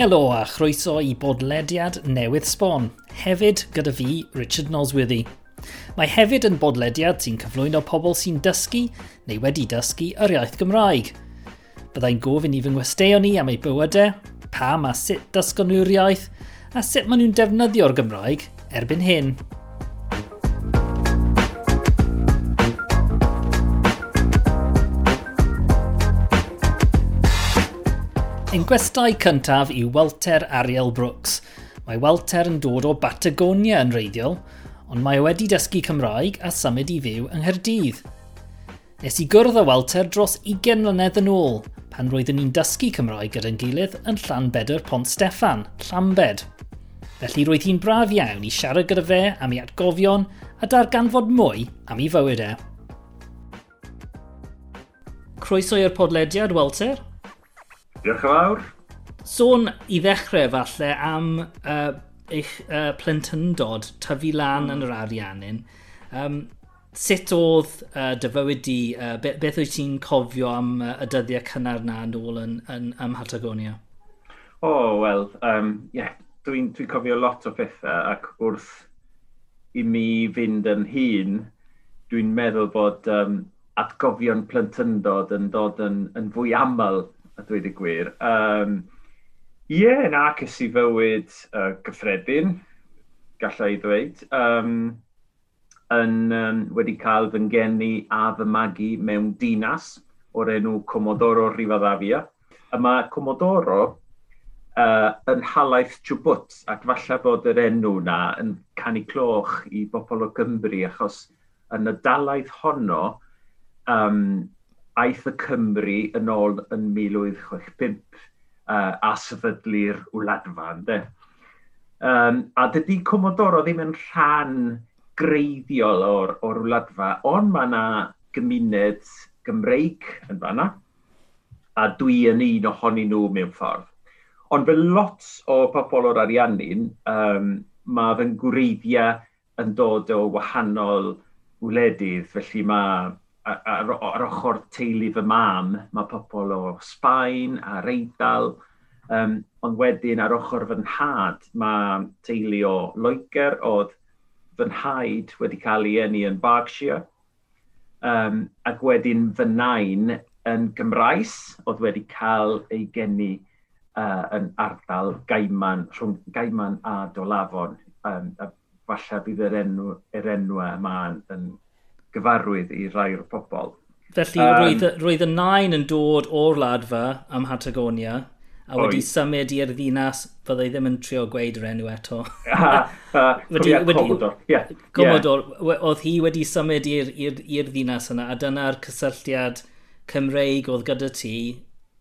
Helo a chroeso i bodlediad newydd sbon, hefyd gyda fi Richard Nosworthy. Mae hefyd yn bodlediad sy'n cyflwyno pobl sy'n dysgu neu wedi dysgu yr iaith Gymraeg. Byddai'n gofyn i fy ngwesteion ni am eu bywydau, pam a sut dysgon nhw'r iaith, a sut maen nhw'n defnyddio'r Gymraeg erbyn hyn. Ein gwestai cyntaf yw Walter Ariel Brooks. Mae Walter yn dod o Batagonia yn reiddiol, ond mae wedi dysgu Cymraeg a symud i fyw yng Nghaerdydd. Nes i gwrdd â Walter dros 20 mlynedd yn ôl, pan roeddwn ni'n dysgu Cymraeg gyda'n gilydd yn Llanbedr Pont Steffan, Llambed. Felly roedd hi'n braf iawn i siarad gyda fe am ei atgofion a darganfod mwy am ei fywyd e. Croeso i'r podlediad, Walter. Diolch yn fawr. Sôn i ddechrau falle am uh, eich uh, plentyndod tyfu lan yn yr ariannin. Um, sut oedd uh, dy fywyd di, uh, be, beth wyt ti'n cofio am uh, y dyddiau cynnar na yn ôl yn, yn, ym Hatagonia? O, oh, wel, um, yeah, dwi'n dwi cofio lot o bethau ac wrth i mi fynd yn hun, dwi'n meddwl bod um, atgofion plentyndod yn dod yn, yn fwy aml a dweud y gwir. Um, Ie, yeah, na, cys i fywyd uh, gyffredin, gallai ddweud, um, yn, um, wedi cael fy ngeni a fy magu mewn dinas o'r enw Comodoro Rivadavia. A mae Comodoro uh, yn halaeth Chubut, ac falle bod yr enw na yn canu cloch i bobl o Gymru, achos yn y dalaeth honno, um, aeth y Cymru yn ôl yn 1865 uh, a sefydlu'r wladfa. De. Um, a dydy Comodoro ddim yn rhan greiddiol o'r, or wladfa, ond mae yna gymuned Gymreig yn fanna, a dwi yn un ohonyn nhw mewn ffordd. Ond fel lot o pobl o'r ariannin, um, mae fy ngwreiddiau yn dod o wahanol wledydd, felly mae ar, ar ochr teulu fy mam, mae pobl o Sbaen a'r Eidal, um, ond wedyn ar ochr fy nhad, mae teulu o Loegr oedd fy nhaid wedi cael ei eni yn Berkshire, um, ac wedyn fy nain yn Gymraes oedd wedi cael ei geni uh, yn ardal Gaiman, rhwng Gaiman a Dolafon. Um, a falle bydd yr enw, yr enw yma yn, yn gyfarwydd i rai o'r pobol. Felly um, roedd, roedd y nain yn dod o'r ladfa am Hatagonia a wedi oed. symud i'r ddinas fyddai ddim yn trio gweud yr enw eto. Comodor. Comodor. Oedd hi wedi symud i'r ddinas yna a dyna'r cysylltiad Cymreig oedd gyda ti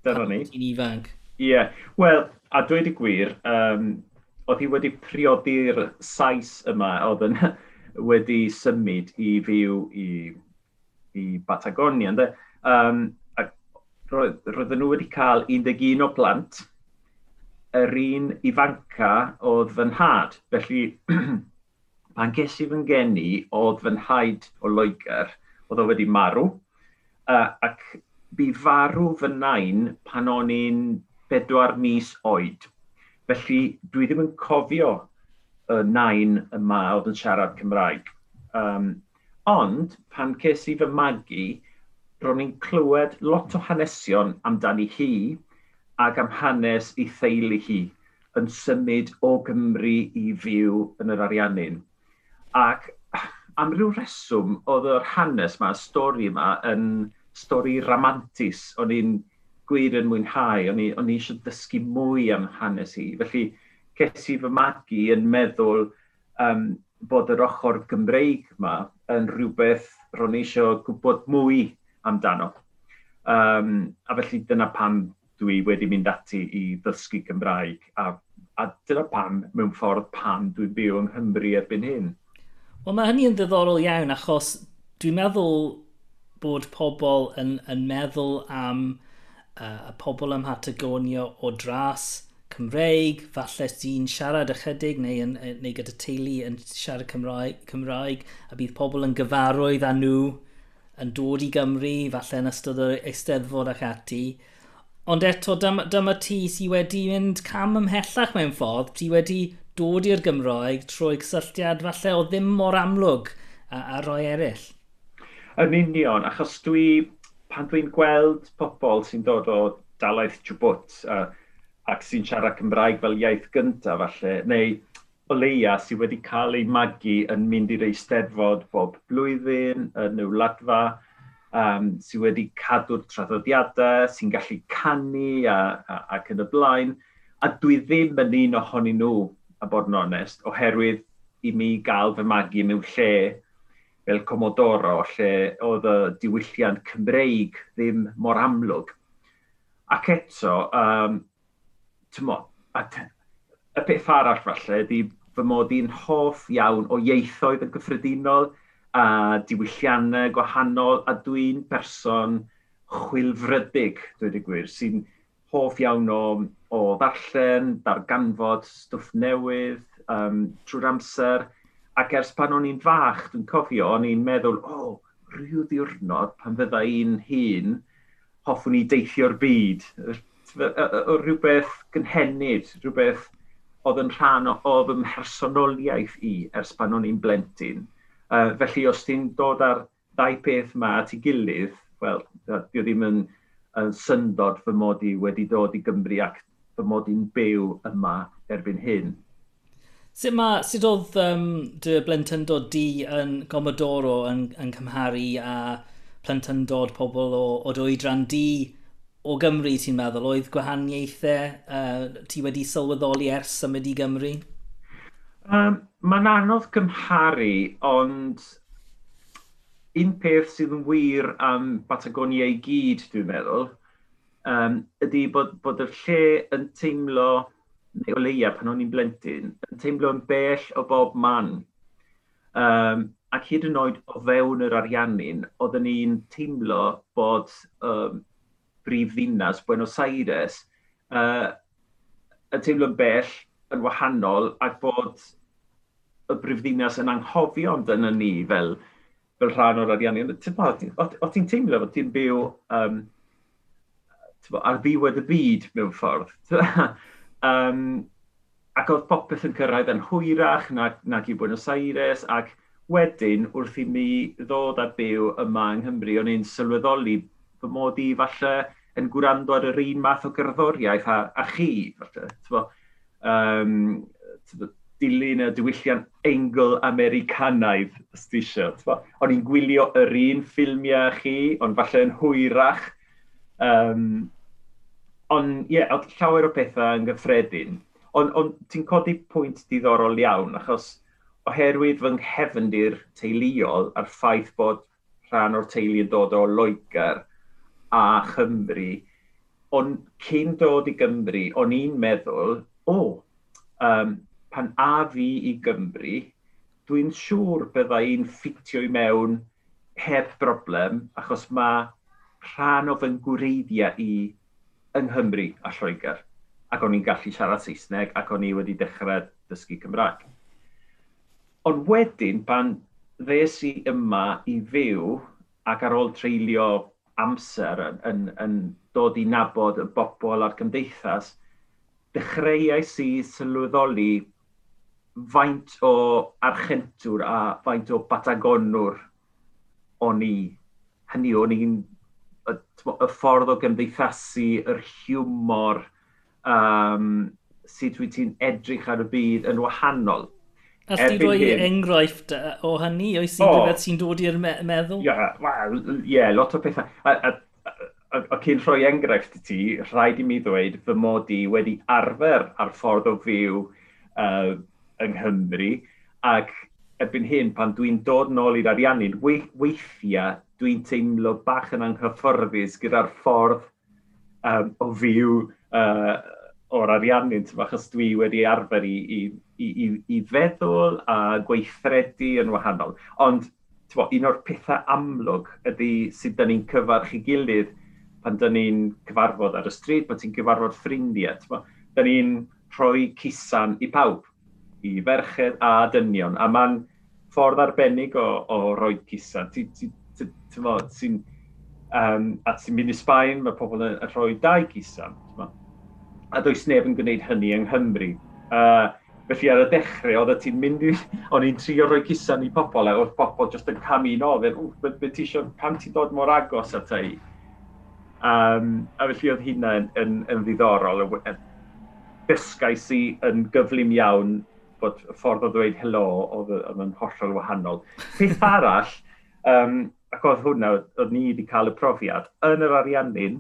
Dyna ni. Ti'n ifanc. Ie. Yeah. Wel, a dweud y gwir, um, oedd hi wedi priodi'r sais yma, oedd yn wedi symud i fyw i, i Patagonia. Um, ac roedden nhw wedi cael 11 o blant, yr un ifanca oedd fy nhad. Felly, pan ges i fy ngeni, oedd fy nhaid o Loegr, oedd o wedi marw. Uh, ac bu farw fy nain pan o'n i'n bedwar mis oed. Felly, dwi ddim yn cofio y nain yma oedd yn siarad Cymraeg. Um, ond, pan ces i fy magu, ro'n i'n clywed lot o hanesion amdani hi ac am hanes i theulu hi yn symud o Gymru i fyw yn yr Ariannin. Ac am ryw reswm, oedd yr hanes yma, y stori yma, yn stori ramantis. O'n i'n gwir yn mwynhau, o'n i, on i eisiau dysgu mwy am hanes hi. Felly, ces i fy magu yn meddwl um, bod yr ochr Gymreig yma yn rhywbeth ro'n eisiau gwybod mwy amdano. Um, a felly dyna pam dwi wedi mynd ati i ddysgu Gymraeg a, a dyna pam mewn ffordd pam dwi'n byw yng Nghymru erbyn hyn. Wel mae hynny yn ddiddorol iawn achos dwi'n meddwl bod pobl yn, yn meddwl am uh, y pobl ym Hatagonia o dras Cymreig, falle sy'n siarad ychydig neu, yn, neu gyda teulu yn siarad Cymraeg, Cymraeg, a bydd pobl yn gyfarwydd â nhw yn dod i Gymru, falle yn ystod yr eisteddfod ac ati. Ond eto, dyma, dyma ti sydd wedi mynd cam ymhellach mewn ffordd, ti wedi dod i'r Gymraeg trwy cysylltiad falle o ddim mor amlwg a, a roi eraill. Yn union, achos dwi, pan dwi'n gweld pobl sy'n dod o dalaeth Jwbwt, uh, ac sy'n siarad Cymraeg fel iaith gyntaf falle, neu o leia sydd wedi cael ei magu yn mynd i'r eisteddfod bob blwyddyn, yn y wladfa, um, sydd wedi cadw'r traddodiadau, sy'n gallu canu a, a, ac yn y blaen. A dwi ddim yn un ohonyn nhw, a bod yn onest, oherwydd i mi gael fy magu mewn lle fel Comodoro, lle oedd y diwylliant Cymreig ddim mor amlwg. Ac eto, um, tymo, a y peth arall falle ydy fy mod i'n hoff iawn o ieithoedd yn gyffredinol a diwylliannau gwahanol a dwi'n person chwilfrydig, dwi wedi gwir, sy'n hoff iawn o, o ddarllen, darganfod, stwff newydd, um, trwy'r amser. Ac ers pan o'n i'n fach, dwi'n cofio, o'n i'n meddwl, o, oh, rhyw ddiwrnod pan fydda i'n hun, hoffwn i deithio'r byd o rhywbeth gynhenid, rhywbeth oedd yn rhan o fy mhersonoliaeth i ers pan o'n i'n blentyn. Uh, felly, os ti'n dod ar ddau peth yma at ei gilydd, wel, dwi e ddim yn, yn syndod fy mod i wedi dod i Gymru ac fy mod i'n byw yma erbyn hyn. Sut ma, sut oedd um, dy blentyndod di yn Gomodoro yn, yn cymharu a plentyndod pobl o, o dwydran di o Gymru ti'n meddwl? Oedd gwahaniaethau uh, ti wedi sylweddoli ers symud i Gymru? Um, Mae'n anodd gymharu, ond un peth sydd yn wir am Patagonia i gyd, dwi'n meddwl, um, ydy bod, bod y lle yn teimlo, neu o leia pan o'n i'n blentyn, yn teimlo yn bell o bob man. Um, ac hyd yn oed o fewn yr ariannin, oedden ni'n teimlo bod um, brifddinas Buenos Aires uh, y teimlo'n bell yn wahanol ac bod y brifddinas yn anghofio amdano ni fel, fel rhan o'r ariannu. O ti'n teimlo bod ti'n byw um, bo, ar ddiwedd y byd mewn ffordd. um, ac oedd popeth yn cyrraedd yn hwyrach nag, nag i Buenos Aires ac wedyn wrth i mi ddod a byw yma yng Nghymru, o'n i'n sylweddoli fy mod i falle yn gwrando ar yr un math o gerddoriaeth a, a chi. Falle, um, dilyn y diwylliant engl Americanaidd, os ti. O'n i'n gwylio yr un ffilmiau chi, ond falle yn hwyrach. Um, ond, ie, yeah, llawer o pethau yn gyffredin. Ond on, ti'n codi pwynt diddorol iawn, achos oherwydd fy nghefndir teuluol a'r ffaith bod rhan o'r teulu yn dod o Loegr, a Chymru, ond cyn dod i Gymru, o'n i'n meddwl, o, oh, um, pan a fi i Gymru, dwi'n siŵr bydda i'n ffitio i mewn heb broblem, achos mae rhan o fy ngwreiddiau i yng Nghymru a Lloegr. Ac o'n i'n gallu siarad Saesneg ac o'n i wedi dechrau dysgu Cymraeg. Ond wedyn, pan ddes i yma i fyw ac ar ôl treulio amser yn, yn, yn dod i nabod y bobl a'r gymdeithas, dechreuais i sylweddoli faint o archentwr a faint o batagonwr o'n i. Hynny o'n i'n y, y ffordd o gymdeithasu, yr hiwmor um, sut wyt ti'n edrych ar y byd yn wahanol. All ti roi enghraifft o hynny, oes ti'n oh. sy'n dod i'r me meddwl? Ie, yeah, well, yeah, lot o bethau. A, a, a, a cyn rhoi enghraifft i ti, rhaid i mi ddweud fy mod i wedi arfer ar ffordd o fyw uh, yng Nghymru, ac erbyn hyn, pan dwi'n dod nôl i'r ariannu'n weithiau dwi'n teimlo bach yn anghyfforddus gyda'r ffordd um, o fyw uh, o'r ariannu, achos dwi wedi arfer i, i, i, i feddwl a gweithredu yn wahanol. Ond bo, un o'r pethau amlwg ydy sut da ni'n cyfarch i gilydd pan da ni'n cyfarfod ar y stryd, pan ti'n cyfarfod ffrindiau. Da ni'n rhoi cusan i pawb, i ferched a dynion, a mae'n ffordd arbennig o, o roi cusan. Ti, ti, ti, ti, ti, um, a ti'n mynd i Sbaen, mae pobl yn rhoi dau cusan a does neb yn gwneud hynny yng Nghymru. Uh, felly ar y dechrau, oedd ti'n mynd i... O'n i'n trio rhoi cusan i pobl, a oedd pobl jyst yn cam camino, fe, beth be ti eisiau, pam ti'n dod mor agos at ei? Um, a felly oedd hynna yn, yn, yn ddiddorol, dysgais i yn gyflym iawn bod y ffordd o ddweud helo oedd, yn hollol wahanol. Peth arall, um, ac oedd hwnna, oedd ni wedi cael y profiad, yn yr ariannu'n,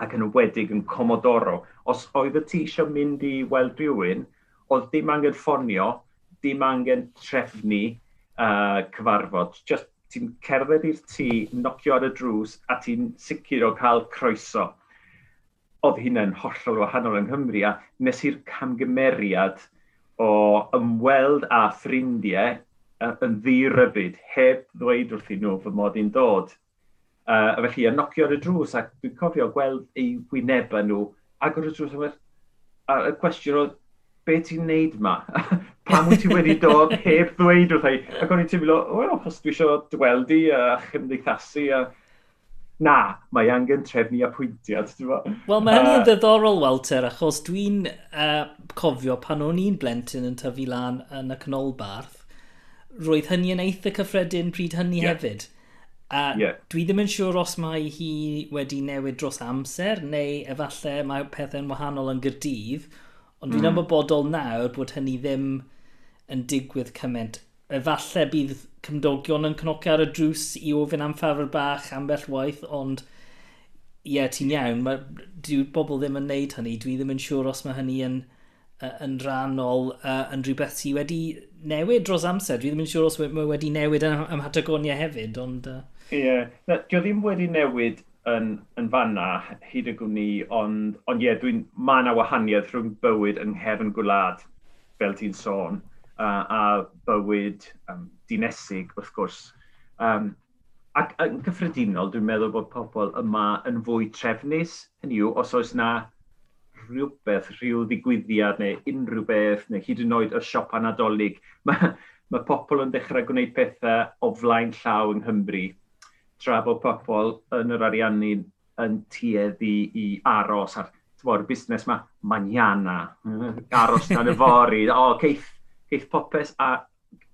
ac yn wedig yn Comodoro. Os oedd y ti eisiau mynd i weld rhywun, oedd dim angen ffonio, dim angen trefnu uh, cyfarfod. Just ti'n cerdded i'r tŷ, nocio ar y drws, a ti'n sicr o cael croeso. Oedd hynna'n hollol wahanol yng Nghymru, a nes i'r camgymeriad o ymweld a ffrindiau yn ddi heb ddweud wrthyn nhw fy mod i'n dod. Uh, a felly, a nocio ar y drws, ac dwi'n cofio gweld ei wynebau nhw, agor y drws, a, y cwestiwn oedd, be ti'n neud ma? Pam wyt ti wedi dod heb ddweud wrth ei? Ac o'n i'n teimlo, wel, os dwi eisiau dweldi a chymdeithasu a... Na, mae angen trefnu a pwyntiad. Wel, mae hynny'n uh, ddiddorol, Walter, achos dwi'n uh, cofio pan o'n i'n blentyn yn tyfu lan yn y canolbarth, roedd hynny yn eitha cyffredin pryd hynny yeah. hefyd. A yeah. dwi ddim yn siŵr os mae hi wedi newid dros amser, neu efallai mae pethau'n wahanol yn gyrdydd, ond dwi'n mm. ymwybodol nawr bod hynny ddim yn digwydd cymaint. Efallai bydd cymdogion yn cnocio ar y drws i ofyn am ffafr bach ambell waith, ond ie, yeah, ti'n iawn, mae dyw bobl ddim yn neud hynny. Dwi ddim yn siŵr os mae hynny yn, uh, yn rannol uh, yn rhywbeth sy wedi newid dros amser. Dwi ddim yn siŵr os mae wedi newid ym hatagonia hefyd, ond... Uh... Ie, yeah. dio ddim wedi newid yn, yn fanna hyd y gwni, ond, ond ie, dwi'n ma na wahaniaeth rhwng bywyd yng nghefn gwlad, fel ti'n sôn, a, a bywyd um, dinesig, wrth gwrs. Um, ac yn cyffredinol, dwi'n meddwl bod pobl yma yn fwy trefnus, hynny yw, os oes na rhywbeth, rhyw ddigwyddiad neu unrhyw beth, neu hyd yn oed y siop anadolig, mae ma pobl yn dechrau gwneud pethau o flaen llaw yng Nghymru tra bod pobl yn yr ariannu yn tueddu i aros ar tywod, busnes yma, maniana, aros dan y fori, o, ceith, ceith popeth, a,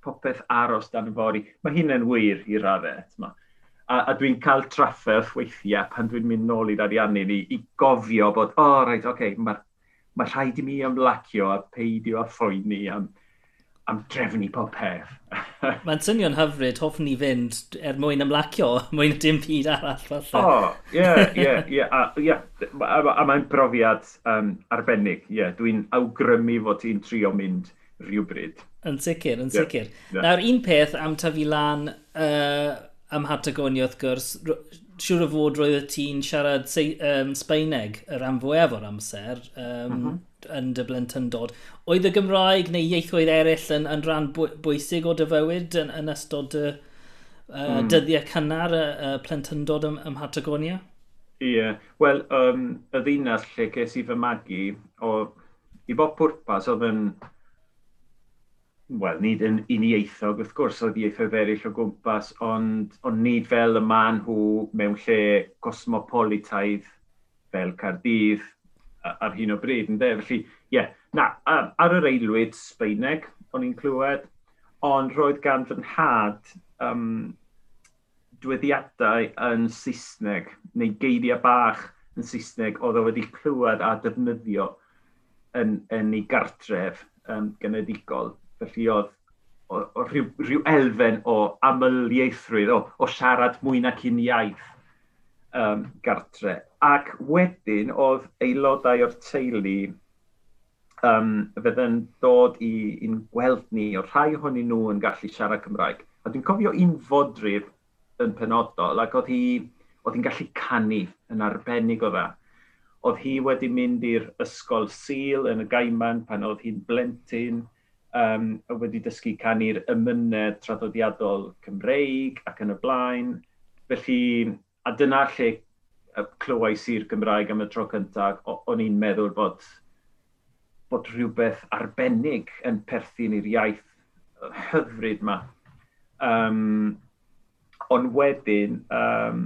popeth aros dan y fori. Mae hyn yn wir i raddau. A, a dwi'n cael trafferth weithiau pan dwi'n mynd nôl i'r ariannu ni i gofio bod, o, oh, reit, oce, okay, mae ma rhaid i mi ymlacio a peidio a phoeni am am drefnu pob peth. Mae'n swnio'n hyfryd, hoffwn ni fynd er mwyn ymlacio, mwyn dim byd arall falle. O, ie, ie, ie. A mae'n brofiad um, arbennig, ie. Yeah, Dwi'n awgrymu fod ti'n trio mynd rhywbryd. Yn sicr, yn sicr. Yeah. yeah. Nawr, un peth am tyfu lan uh, ym Hatagonia, wrth gwrs, siŵr o fod roedd ti'n siarad um, Sbeineg y rhan fwyaf o'r amser. Um, mm -hmm yn dy blentyndod. Oedd y Gymraeg neu ieithoedd eraill yn, yn rhan bwysig o dy fywyd yn, yn ystod y uh, mm. dyddiau cynnar y uh, plentyndod ym, ym Hatagonia? Ie. Yeah. Wel, um, y ddinas lle ges i fy magu, o, i bob pwrpas oedd yn... Wel, nid yn uniaethog, wrth gwrs, oedd ieithoedd eraill o gwmpas, ond, ond nid fel y man nhw mewn lle cosmopolitaidd fel Cardydd, ar hyn o bryd, ynddo? Felly, ie, yeah. na, ar yr eilwyd Sbeineg, o'n i'n clywed, ond roedd gan fy nhad um, dweddiadau yn Saesneg, neu geiriau bach yn Saesneg oedd o wedi clywed a defnyddio yn, yn ei gartref um, genedigol. Felly oedd o, o rhyw, rhyw elfen o amyliaethrwydd, o, o siarad mwy nac un iaith um, gartre. Ac wedyn oedd aelodau o'r teulu um, fydden dod i un gweld ni, o rhai ohonyn nhw yn gallu siarad Cymraeg. A dwi'n cofio un fodryb yn penodol, ac oedd hi, oedd hi'n gallu canu yn arbennig o dda. Oedd hi wedi mynd i'r ysgol Sil yn y Gaiman pan oedd hi'n blentyn, um, a wedi dysgu canu'r ymynedd traddodiadol Cymreig ac yn y blaen. Felly, a dyna lle clywais i'r Gymraeg am y tro cyntaf, o'n i'n meddwl bod, bod rhywbeth arbennig yn perthyn i'r iaith hyfryd yma. Um, ond wedyn, um,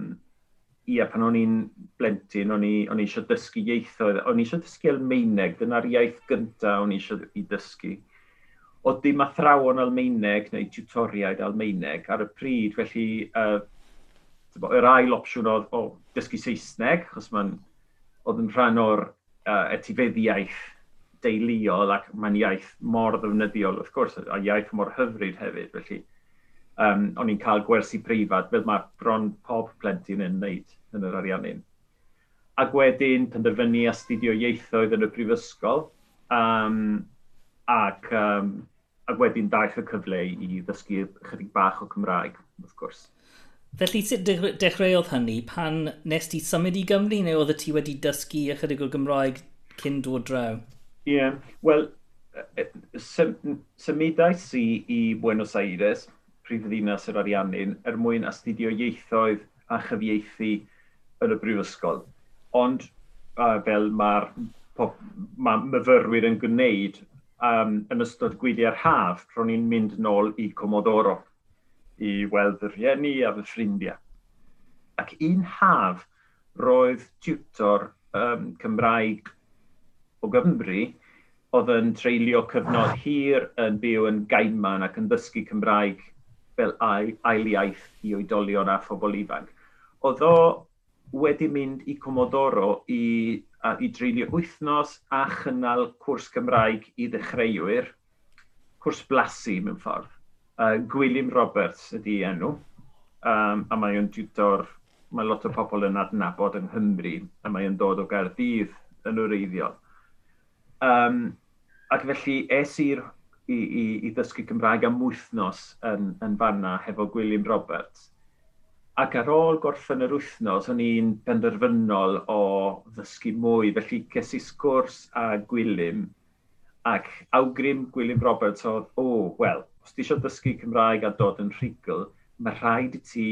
ia, pan o'n i'n blentyn, o'n i, on i eisiau dysgu ieithoedd, o'n i eisiau dysgu Almeineg, dyna'r iaith gyntaf o'n i eisiau i dysgu. O dim athrawon Almeineg neu tutoriaid Almeineg ar y pryd, felly uh, yr ail opsiwn oedd o dysgu Saesneg, achos mae'n oedd yn rhan o'r uh, etifeddiaeth deuluol ac mae'n iaith mor ddefnyddiol wrth gwrs, a iaith mor hyfryd hefyd. Felly, um, o'n i'n cael gwersi preifat, fel mae bron pob plentyn yn wneud yn yr ariannin. Ac wedyn penderfynu astudio ieithoedd yn y prifysgol, um, ac, um, ac wedyn daeth y cyfle i ddysgu chydig bach o Cymraeg, wrth gwrs. Felly sut dechreuodd hynny pan nes ti symud i Gymru neu oedd ti wedi dysgu ychydig o Gymraeg cyn dod draw? Ie, yeah. wel, symudais i i Buenos Aires, prifddinas yr Ariannin, er mwyn astudio ieithoedd a chyfieithu yn y brifysgol. Ond uh, fel mae'r ma myfyrwyr yn gwneud um, yn ystod gwyliau'r haf, ro'n i'n mynd nôl i Comodoro i weld y rhieni a fy ffrindiau. Ac un haf roedd tiwtor um, Cymraeg o Gymru oedd yn treulio cyfnod hir yn byw yn gaiman ac yn dysgu Cymraeg fel ail iaith i oedolion a phobl ifanc. Oedd o wedi mynd i Comodoro i, a, i dreulio wythnos a chynnal cwrs Cymraeg i ddechreuwyr, cwrs blasu mewn ffordd. Uh, Gwilym Roberts ydi enw, um, a mae o'n tutor, mae lot o pobl yn adnabod yng Nghymru, a mae o'n dod o Gaerdydd yn yr eiddiol. Um, ac felly es i'r i, i, i ddysgu Cymraeg am wythnos yn, yn fanna hefo Gwilym Roberts. Ac ar ôl gorffen yr wythnos, o'n i'n benderfynol o ddysgu mwy, felly ces i sgwrs a Gwilym, ac awgrym Gwilym Roberts oedd, o, oh, wel, os ti eisiau dysgu Cymraeg a dod yn rhugl, mae rhaid i ti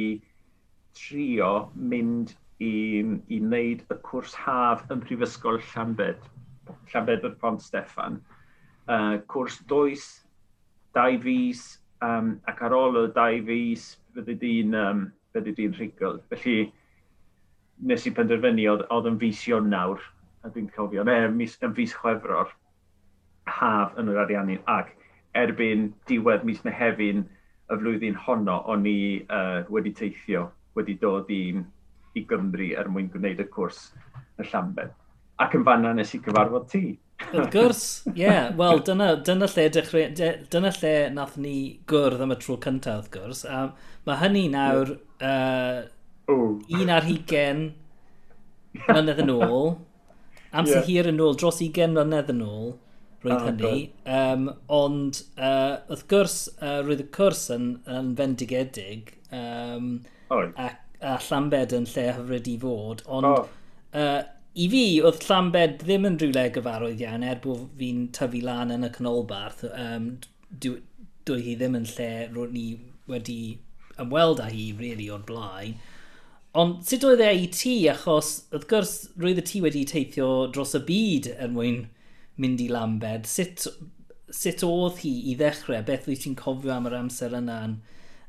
trio mynd i, i wneud y cwrs haf yn Prifysgol Llanbed, Llanbed yr Pont Steffan. Uh, cwrs dwys, dau fus, um, ac ar ôl y dau fus, fyddi di'n um, fyddi di'n rhugl. Felly, nes i penderfynu oedd, oedd yn fus nawr, a dwi'n cofio, neu yn fus Chwefror, haf yn yr ariannu. Ac erbyn diwedd mis mehefin y flwyddyn honno, o'n i uh, wedi teithio, wedi dod i, i Gymru er mwyn gwneud y cwrs y Llambed. Ac yn fanna nes i cyfarfod ti. Wrth gwrs, ie. Yeah. Wel, dyna, dyna lle dechrau, dyna lle nath ni gwrdd am y tro cyntaf, wrth gwrs. A mae hynny nawr uh, oh. un ar hugen mlynedd yn ôl, amser yeah. hir yn ôl, dros 20 mlynedd yn ôl roedd oh, ah, hynny. Um, ond uh, wrth gwrs, uh, roedd y cwrs yn, yn fendigedig um, oh. a, a Llambed yn lle hyfryd i fod. Ond oh. uh, i fi, oedd Llambed ddim yn rhywle gyfarwydd iawn er bod fi'n tyfu lan yn y canolbarth. Um, dwi, dwi hi ddim yn lle roedd ni wedi ymweld â hi, really, o'r blaen. Ond sut oedd e i ti? Achos, wrth gwrs, roedd y ti wedi teithio dros y byd er mwyn mynd i Lambed. Sut, sut oedd hi i ddechrau? Beth wyt ti'n cofio am yr amser yna yn,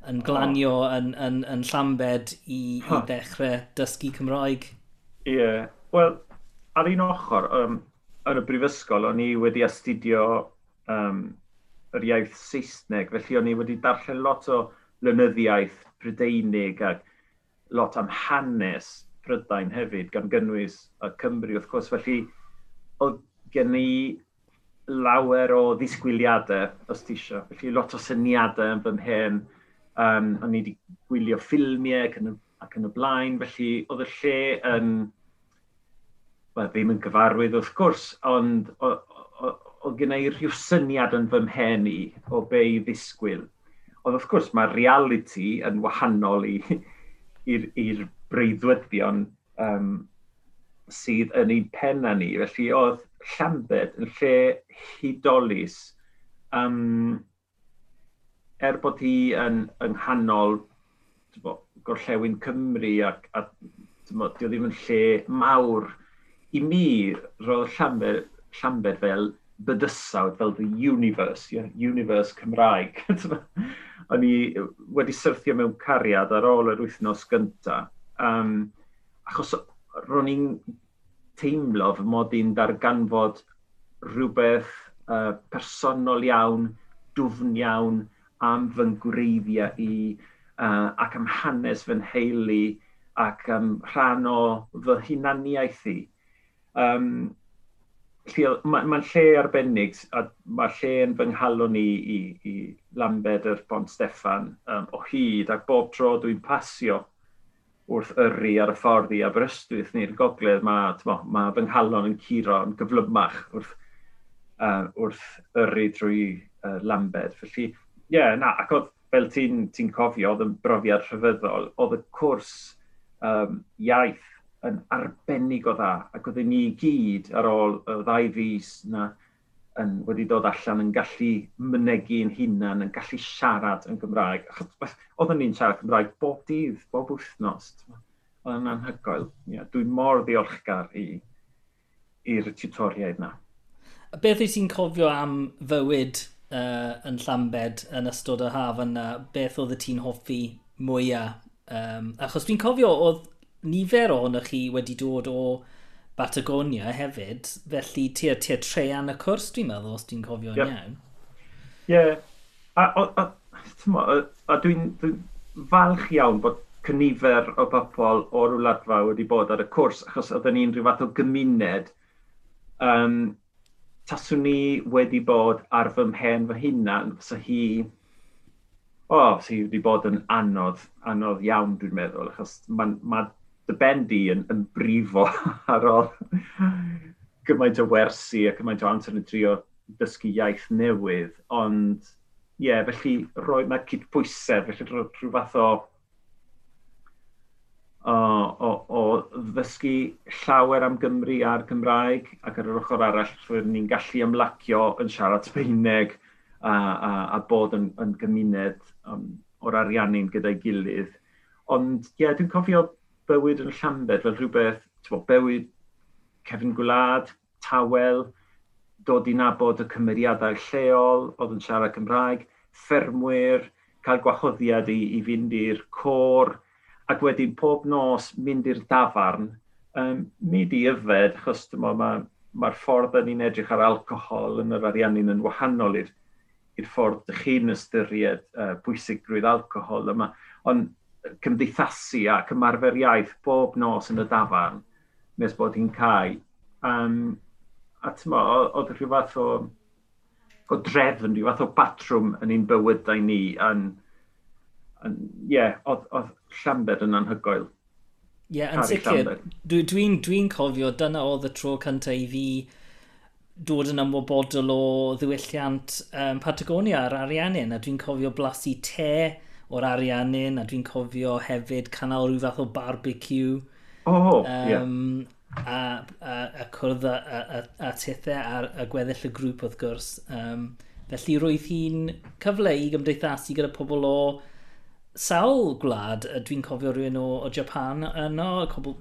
yn glanio oh. yn, yn, yn Llambed i, huh. i ddechrau dysgu Cymraeg? Ie. Yeah. Wel, ar un ochr, um, yn y brifysgol, o'n i wedi astudio um, yr iaith Saesneg, felly o'n i wedi darllen lot o lynyddiaeth Prydeinig ac lot am hanes Prydain hefyd, gan gynnwys y Cymru wrth gwrs. Felly, oedd gen i lawer o ddisgwyliadau os ti eisiau. Felly lot o syniadau yn fy mhen. Um, o'n i wedi gwylio ffilmiau ac yn, y, ac yn y blaen, felly oedd y lle yn... Um, Wel, ddim yn gyfarwydd wrth gwrs, ond oedd gen i rhyw syniad yn fy mhen i o be i ddisgwyl. Ond wrth gwrs mae reality yn wahanol i'r breuddwyddion um, sydd yn ein penna ni. Felly oedd Llambed yn lle hudolus um, er bod hi yn ynghanol gorllewin Cymru ac, a dyma, dio ddim yn lle mawr i mi roedd Llambed, Llambed fel bydysawd fel the universe, yeah, universe Cymraeg. o'n i wedi syrthio mewn cariad ar ôl yr wythnos gyntaf. Um, achos ro'n i'n teimlo fy mod i'n darganfod rhywbeth uh, personol iawn, dwfn iawn am fy ngwreiddiau i uh, ac am hanes fy nheulu ac am rhan o fy hunaniaeth i. Um, Mae'n ma lle arbennig, a mae lle yn fy nghalon i, i, i Lambed yr Bont Steffan um, o hyd, ac bob tro dwi'n pasio wrth yrru ar y ffordd i Aberystwyth neu'r gogledd, mae, ma fy nghalon yn curo yn gyflymach wrth, uh, wrth yrru drwy uh, Lambed. Felly, ie, yeah, na, ac oedd, fel ti'n ti cofio, oedd yn brofiad rhyfeddol, oedd y cwrs um, iaith yn arbennig o dda, ac oedd ni gyd ar ôl y ddau fus na yn, wedi dod allan yn gallu mynegu yn hunan, yn gallu siarad yn Gymraeg. Oedden ni'n siarad Gymraeg bob dydd, bob wythnos. Oedd yn anhygoel. Yeah, Dwi'n mor ddiolchgar i'r tutoriaid na. Beth wyt ti'n cofio am fywyd uh, yn Llambed yn ystod y haf yna? Beth oedd y ti'n hoffi mwyaf? Um, achos dwi'n cofio oedd nifer ohonoch chi wedi dod o Batagonia hefyd, felly tua tua treian y cwrs dwi'n meddwl os dwi'n cofio'n yep. iawn. Ie, yeah. a, a, a, a dwi'n dwi falch iawn bod cynifer o bobl o'r wladfa wedi bod ar y cwrs, achos oedden ni'n rhyw fath o gymuned, um, taswn ni wedi bod ar fy mhen fy hunan, fysa hi, o, oh, sy wedi bod yn anodd, anodd iawn dwi'n meddwl, achos mae ma dy ben di yn, yn brifo ar ôl gymaint o wersi a gymaint o amser yn trio dysgu iaith newydd, ond ie, yeah, felly roi mae cydbwysedd, felly rhyw fath o, o, o, o ddysgu llawer am Gymru a'r Cymraeg ac ar yr ochr arall rydyn ni'n gallu ymlacio yn siarad Sbeineg a, a, a bod yn, yn gymuned um, o'r ariannu'n gyda'i gilydd. Ond ie, yeah, dwi'n cofio bywyd yn Llambed fel rhywbeth, bod, bywyd cefn gwlad, tawel, dod i nabod y cymeriadau lleol, oedd yn siarad Cymraeg, ffermwyr, cael gwahoddiad i, i fynd i'r cor, ac wedyn pob nos mynd i'r dafarn, um, mynd i yfed, achos mae'r ma ffordd yn ni'n edrych ar alcohol yn yr ariannu'n yn wahanol i'r ffordd dych chi'n ystyried uh, bwysigrwydd alcohol yma. Ond cymdeithasu a ymarfer iaith bob nos yn y dafarn nes bod hi'n cael. Um, a tyma, oedd rhyw fath o, o drefn, rhyw fath o batrwm yn ein bywydau ni. Yn, yn, yeah, oedd, oedd Llanbed yn anhygoel. Ie, yeah, yn sicr. Dwi'n dwi, dwi cofio, dyna oedd y tro cyntaf i fi dod yn ymwybodol o ddiwylliant um, Patagonia ar Ariannin, a dwi'n cofio blasu te o'r ariannin, a dwi'n cofio hefyd canol rhyw fath o barbecue. Oh, um, yeah. a, a, a cwrdd a, a, a tethau ar a gweddill y grŵp wrth gwrs. Um, felly roedd hi'n cyfle i gymdeithasu gyda pobl o sawl gwlad, dwi'n cofio rhywun o, o Japan yno,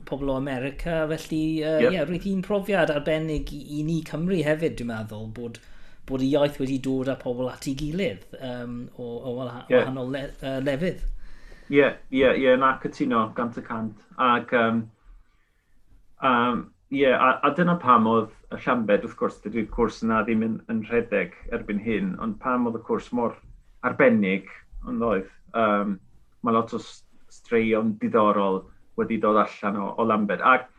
pobl o America, felly uh, yep. yeah, roedd hi'n profiad arbennig i, i ni Cymru hefyd, dwi'n meddwl, bod bod y iaith wedi dod â pobl at ei gilydd um, o, o o yeah. wahanol le, uh, lefydd. Ie, yeah, ie, yeah, ie, yeah, na cytuno, gant y cant. Ac, um, um, yeah, a, a dyna pam oedd y Llambed, wrth gwrs, dydy'r cwrs yna ddim yn, yn rhedeg erbyn hyn, ond pam oedd y cwrs mor arbennig, ond oedd, um, mae lot o straeon diddorol wedi dod allan o, o Lambed. Ac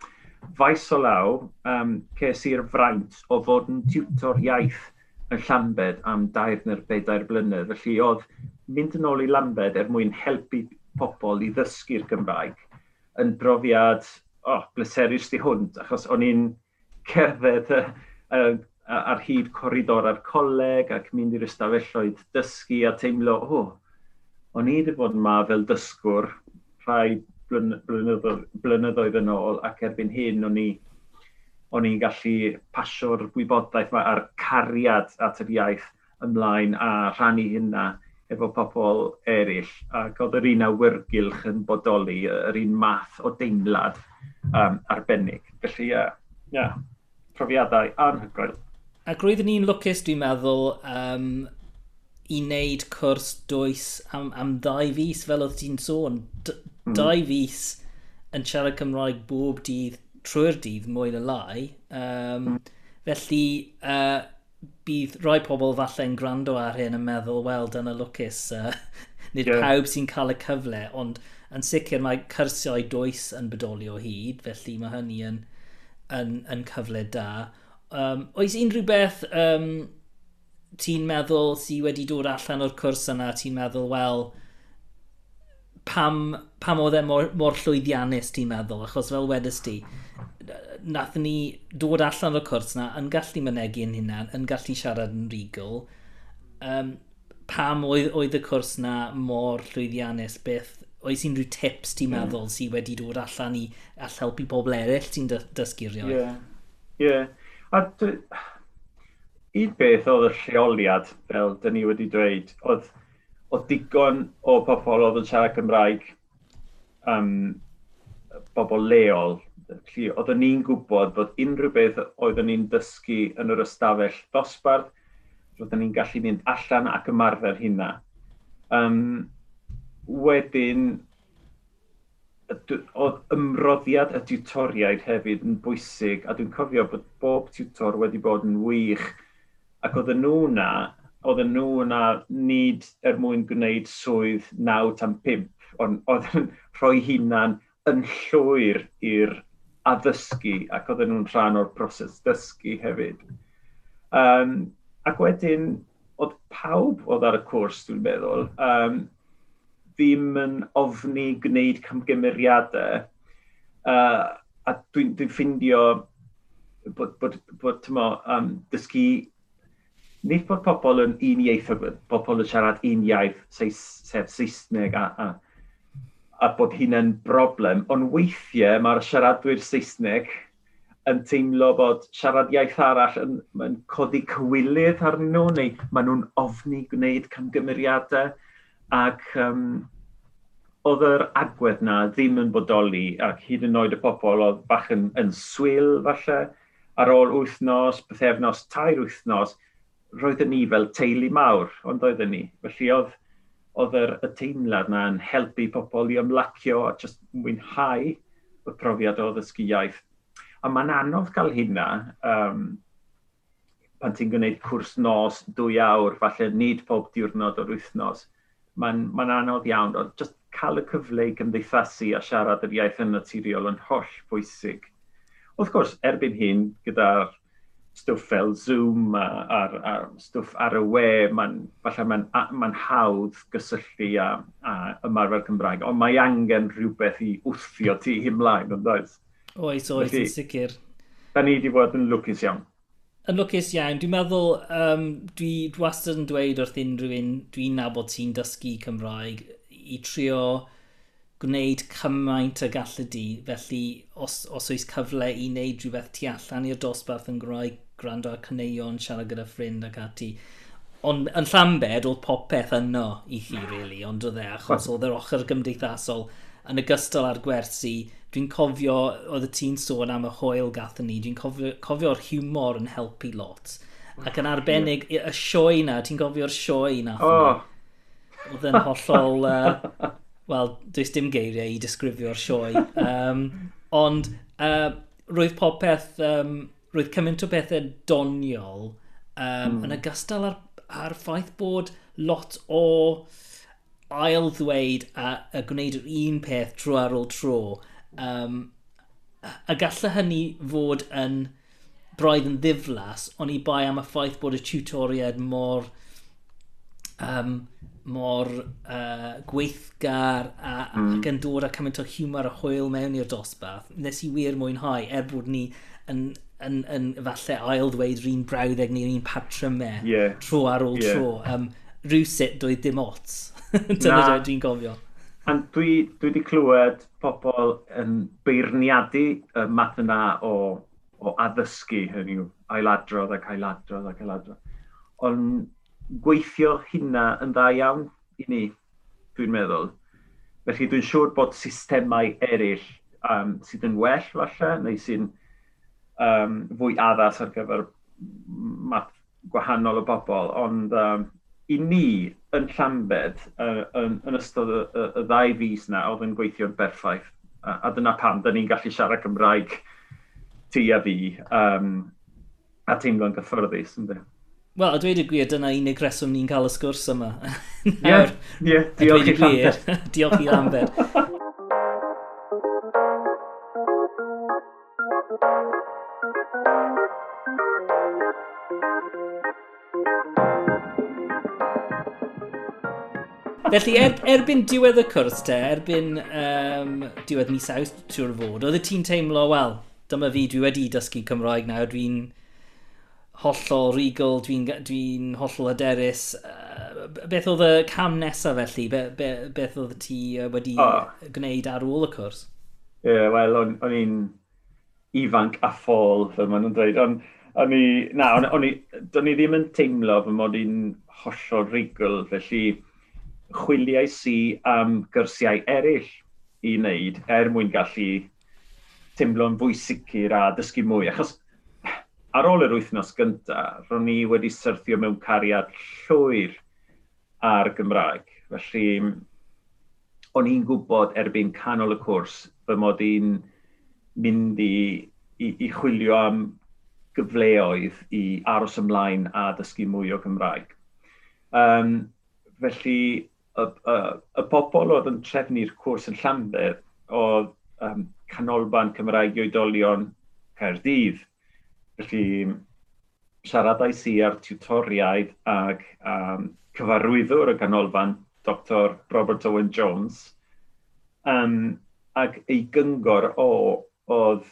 faes o law, um, ces i'r fraint o fod yn tiwtor iaith yn Llanbed am dair neu'r bedair blynedd. Felly oedd mynd yn ôl i Llanbed er mwyn helpu pobl i ddysgu'r Gymraeg yn brofiad oh, bleserus di hwnt, achos o'n i'n cerdded uh, uh, ar hyd coridor ar coleg ac mynd i'r ystafelloedd dysgu a teimlo, o, oh, o'n i wedi bod yma fel dysgwr rhai blynyddoedd, blynyddoedd yn ôl ac erbyn hyn o'n i o'n i'n gallu pasio'r gwybodaeth yma a'r cariad at yr iaith ymlaen a rhannu hynna efo pobl eraill. Ac oedd yr un awyrgylch yn bodoli, yr un math o deimlad um, arbennig. Felly, ie, uh, yeah, profiadau anhygoel. Ac roeddwn ni'n lwcus, dwi'n meddwl, um, i wneud cwrs dwys am, am ddau fus, fel oedd ti'n sôn. D mm. Dau fus yn siarad Cymraeg bob dydd trwy'r dydd mwy na lai. Um, felly, uh, bydd rhai pobl falle'n gwrando ar hyn yn meddwl, wel, dyna lwcus, uh, nid yeah. pawb sy'n cael y cyfle, ond yn sicr mae cyrsiau dwys yn bodoli o hyd, felly mae hynny yn, yn, yn cyfle da. Um, oes unrhyw beth um, ti'n meddwl sydd wedi dod allan o'r cwrs yna, ti'n meddwl, wel, pam, pam oedd e mor, mor llwyddiannus ti'n meddwl, achos fel wedys ti, nath ni dod allan o'r cwrs na yn gallu mynegu yn hynna, yn gallu siarad yn rigol. Um, pam oedd, oedd y cwrs na mor llwyddiannus, beth oes unrhyw tips ti'n mm. meddwl mm. sydd wedi dod allan i all helpu pobl eraill ti'n dysgurio? Ie. Yeah. Yeah. A un beth oedd y lleoliad, fel dyn ni wedi dweud, oedd o digon o pobl oedd yn siarad Cymraeg, um, bobl leol, felly oeddwn ni'n gwybod bod unrhyw beth oedden ni'n dysgu yn yr ystafell ddosbarth, roedden ni'n gallu mynd allan ac ymarfer hynna. Um, wedyn, oedd ymroddiad y tiwtoriaid hefyd yn bwysig, a dwi'n cofio bod bob tiwtor wedi bod yn wych, ac oedden nhw na oedd nhw yna nid er mwyn gwneud swydd 9 tan 5, ond oedden nhw'n rhoi hunan yn llwyr i'r addysgu ac oedd nhw'n rhan o'r broses dysgu hefyd. Um, ac wedyn, oedd pawb oedd ar y cwrs, dwi'n meddwl, um, ddim yn ofni gwneud camgymeriadau. Uh, a dwi'n dwi, dwi ffindio bod, bod, bod, bod tymo, um, dysgu nid bod pobl yn un ieith, pobl yn siarad un iaith, sef Saesneg a, a, a bod hynna'n broblem, ond weithiau mae'r siaradwyr Saesneg yn teimlo bod siarad iaith arall yn, yn codi cywilydd arnyn nhw, neu maen nhw'n ofni gwneud camgymeriadau, ac um, oedd yr agwedd na ddim yn bodoli, ac hyd yn oed y pobl oedd bach yn, yn swyl falle, ar ôl wythnos, bythefnos, tair wythnos, roedden ni fel teulu mawr, ond oedden ni. Felly oedd, oedd yr, y teimlad na yn helpu pobl i ymlacio a just mwynhau y profiad o ddysgiaeth. A mae'n anodd cael hynna um, pan ti'n gwneud cwrs nos dwy awr, falle nid pob diwrnod o'r wythnos. Mae'n ma anodd iawn, ond just cael y cyfle i gymdeithasu a siarad yr iaith yn naturiol yn holl bwysig. Wrth gwrs, erbyn hyn, gyda'r stwff fel Zoom a, a, a stwff ar y we, mae'n falle mae'n ma hawdd gysylltu a, a ymarfer Cymraeg, ond mae angen rhywbeth i wthio ti hymlaen, ond oes? Oes, oes, yn sicr. Da ni wedi bod yn lwcus iawn. Yn lwcus iawn, dwi'n meddwl, um, dwi, dwi wastad yn dweud wrth unrhyw un dwi'n nabod ti'n dysgu Cymraeg i trio gwneud cymaint y gallu di, felly os, os oes cyfle i wneud rhywbeth tu allan i'r dosbarth yn Gymraeg, gwrando ar cyneuon, siarad gyda ffrind ac ati. Ond yn Llambed, oedd popeth yno i chi, really, ond oedd e, achos oedd yr ochr gymdeithasol yn ogystal â'r gwersi, dwi'n cofio, oedd y ti'n sôn am y hwyl gathon ni, dwi'n cofio'r humor yn helpu lot. Ac yn arbennig, y sioe na, ti'n cofio'r sioe na? Oh. Oedd yn hollol... Uh, wel, does dim geiriau i disgrifio'r sioe. um, ond uh, roedd popeth, um, roedd cymaint o bethau doniol um, mm. yn ogystal ar, ar ffaith bod lot o ail ddweud a, a gwneud yr un peth tro ar ôl tro. Um, a gallai hynny fod yn braidd yn ddiflas, ond i bai am y ffaith bod y tutoriad mor um, mor uh, gweithgar a, mm. ac yn dod â cymaint o humor a hwyl mewn i'r dosbarth, nes i wir mwynhau er bod ni yn, yn, yn, yn falle ail ddweud rhan brawddeg neu'r un patrymau yeah. tro ar ôl yeah. tro. Um, rhywsut doedd dim ots. Dyna dwi'n gofio. A dwi wedi clywed pobl yn beirniadu y math yna o, o addysgu, hynny yw ailadrodd ac ailadrodd ac ailadrodd. Ond gweithio hynna yn dda iawn i ni, dwi'n meddwl. Felly dwi'n siŵr bod systemau eraill um, sydd yn well falle, neu sy'n um, fwy addas ar gyfer math gwahanol o bobl, ond um, i ni yn Llambed, uh, yn, yn ystod y, y, y ddau fus na, oedd yn gweithio'n berffaith. A, a dyna pam, da ni'n gallu siarad Cymraeg ti a fi, um, a teimlo'n gyffyrddus, ynddo. Wel, a dweud y gwir, dyna unig reswm ni'n cael y sgwrs yma. Ie, yeah, yeah, diolch i Lambert. diolch i Lambert. Felly, er, erbyn diwedd y cwrs te, erbyn um, diwedd mis awst, siwr fod, oedd y ti'n teimlo, wel, dyma fi, dwi wedi dysgu Cymraeg nawr, dwi'n hollol regal, dwi'n dwi hollol aderus. Uh, beth oedd y cam nesaf felly? Be, be, beth oedd ti wedi oh. gwneud ar ôl y cwrs? Ie, yeah, wel, o'n i'n ifanc a ffôl, fel maen nhw'n dweud. Ond o'n i, na, o'n i, o'n i ddim yn teimlo fy mod i'n hollol regal, felly chwiliau si am gyrsiau eraill i wneud er mwyn gallu teimlo'n fwy sicr a dysgu mwy. Achos ar ôl yr wythnos gyntaf, ro'n ni wedi syrthio mewn cariad llwyr ar Gymraeg. Felly, o'n i'n gwybod erbyn canol y cwrs fy mod i'n mynd i, i, i chwilio am gyfleoedd i aros ymlaen a dysgu mwy o Gymraeg. Um, felly, y, y, y bobl oedd yn trefnu'r cwrs yn Llanbeth oedd um, canolban Cymraeg i oedolion Caerdydd. Felly, siaradau si ar tutoriaid ag um, cyfarwyddwr y ganolfan, Dr Robert Owen Jones, um, ac ei gyngor o oedd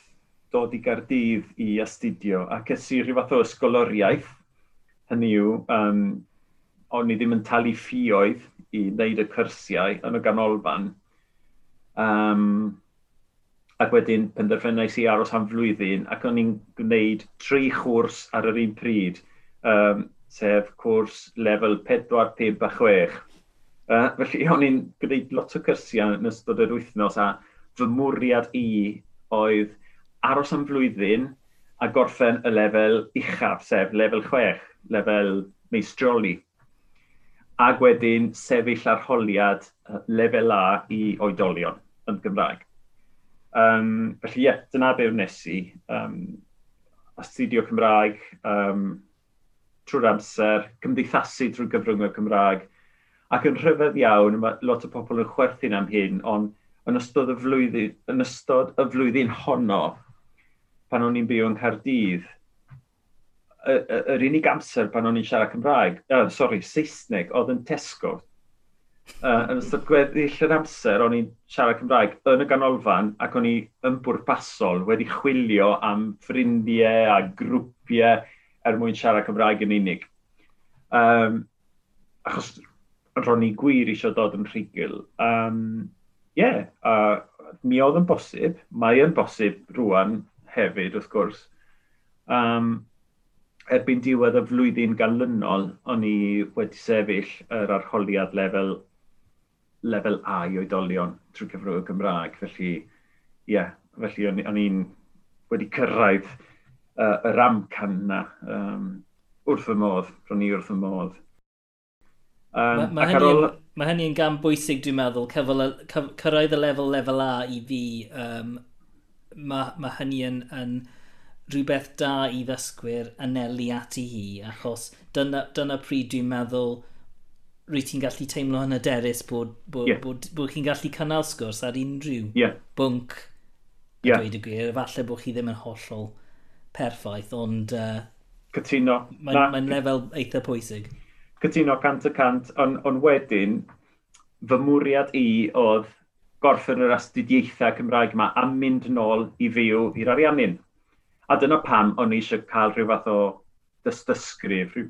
dod i Gardydd i astudio ac ysi rhyw fath o ysgoloriaeth. Hynny yw, um, o'n i ddim yn talu ffioedd i wneud y cyrsiau yn y ganolfan. Um, ac wedyn penderfynais i aros am flwyddyn, ac o'n i'n gwneud tri chwrs ar yr un pryd, um, sef cwrs lefel 4, 5 a 6. Uh, felly o'n i'n gwneud lot o cyrsiau yn ystod yr wythnos, a fy mwriad i oedd aros am flwyddyn a gorffen y lefel uchaf, sef lefel 6, lefel meistroli. Ac wedyn sefyll arholiad lefel A i oedolion yn Gymraeg. Um, felly ie, yeah, dyna be wnes i. Um, astudio Cymraeg um, trwy'r amser, cymdeithasu trwy gyfrwng y Cymraeg, ac yn rhyfedd iawn, mae lot o pobl yn chwerthu'n am hyn, ond yn ystod y flwyddyn, yn ystod y flwyddyn honno, pan o'n i'n byw yn Cardydd, yr unig amser pan o'n i'n siarad Cymraeg, uh, sorry, Saesneg, oedd yn Tesco, uh, yn ystod gweddill yr amser, o'n i'n siarad Cymraeg yn y ganolfan ac o'n i yn bwrpasol wedi chwilio am ffrindiau a grwpiau er mwyn siarad Cymraeg yn unig. Um, achos ro'n i gwir eisiau dod yn rhugl. Um, yeah, a mi oedd yn bosib, mae yn bosib rwan hefyd wrth gwrs. Um, erbyn diwedd y flwyddyn galynol, o'n i wedi sefyll yr arholiad lefel lefel A i oedolion trwy cyfrwng y Gymraeg. Felly, ie, yeah, felly o'n i'n wedi cyrraedd uh, y ramcan yna um, wrth y modd, ro'n i wrth y modd. Um, mae ma hynny, ol... ma hynny yn gan bwysig dwi'n meddwl, cyfle, cyf, cyrraedd y lefel lefel A i fi, um, mae ma hynny yn, yn rhywbeth da i ddysgwyr anelu ati hi, achos dyna, dyna pryd dwi'n meddwl rwy ti'n gallu teimlo yn aderus bod, bod, yeah. bod, bod chi'n gallu cynnal sgwrs ar unrhyw yeah. bwnc yeah. dweud y gwir. Falle bod chi ddim yn hollol perffaith, ond... Uh, Cytuno. Mae'n ma lefel eitha pwysig. Cytuno cant y cant, ond on wedyn, fy mwriad i oedd gorffen yr astudiaethau Cymraeg yma a mynd nôl i fyw i'r ariannin. A dyna pam o'n i eisiau cael rhyw fath o dystysgrif, rhyw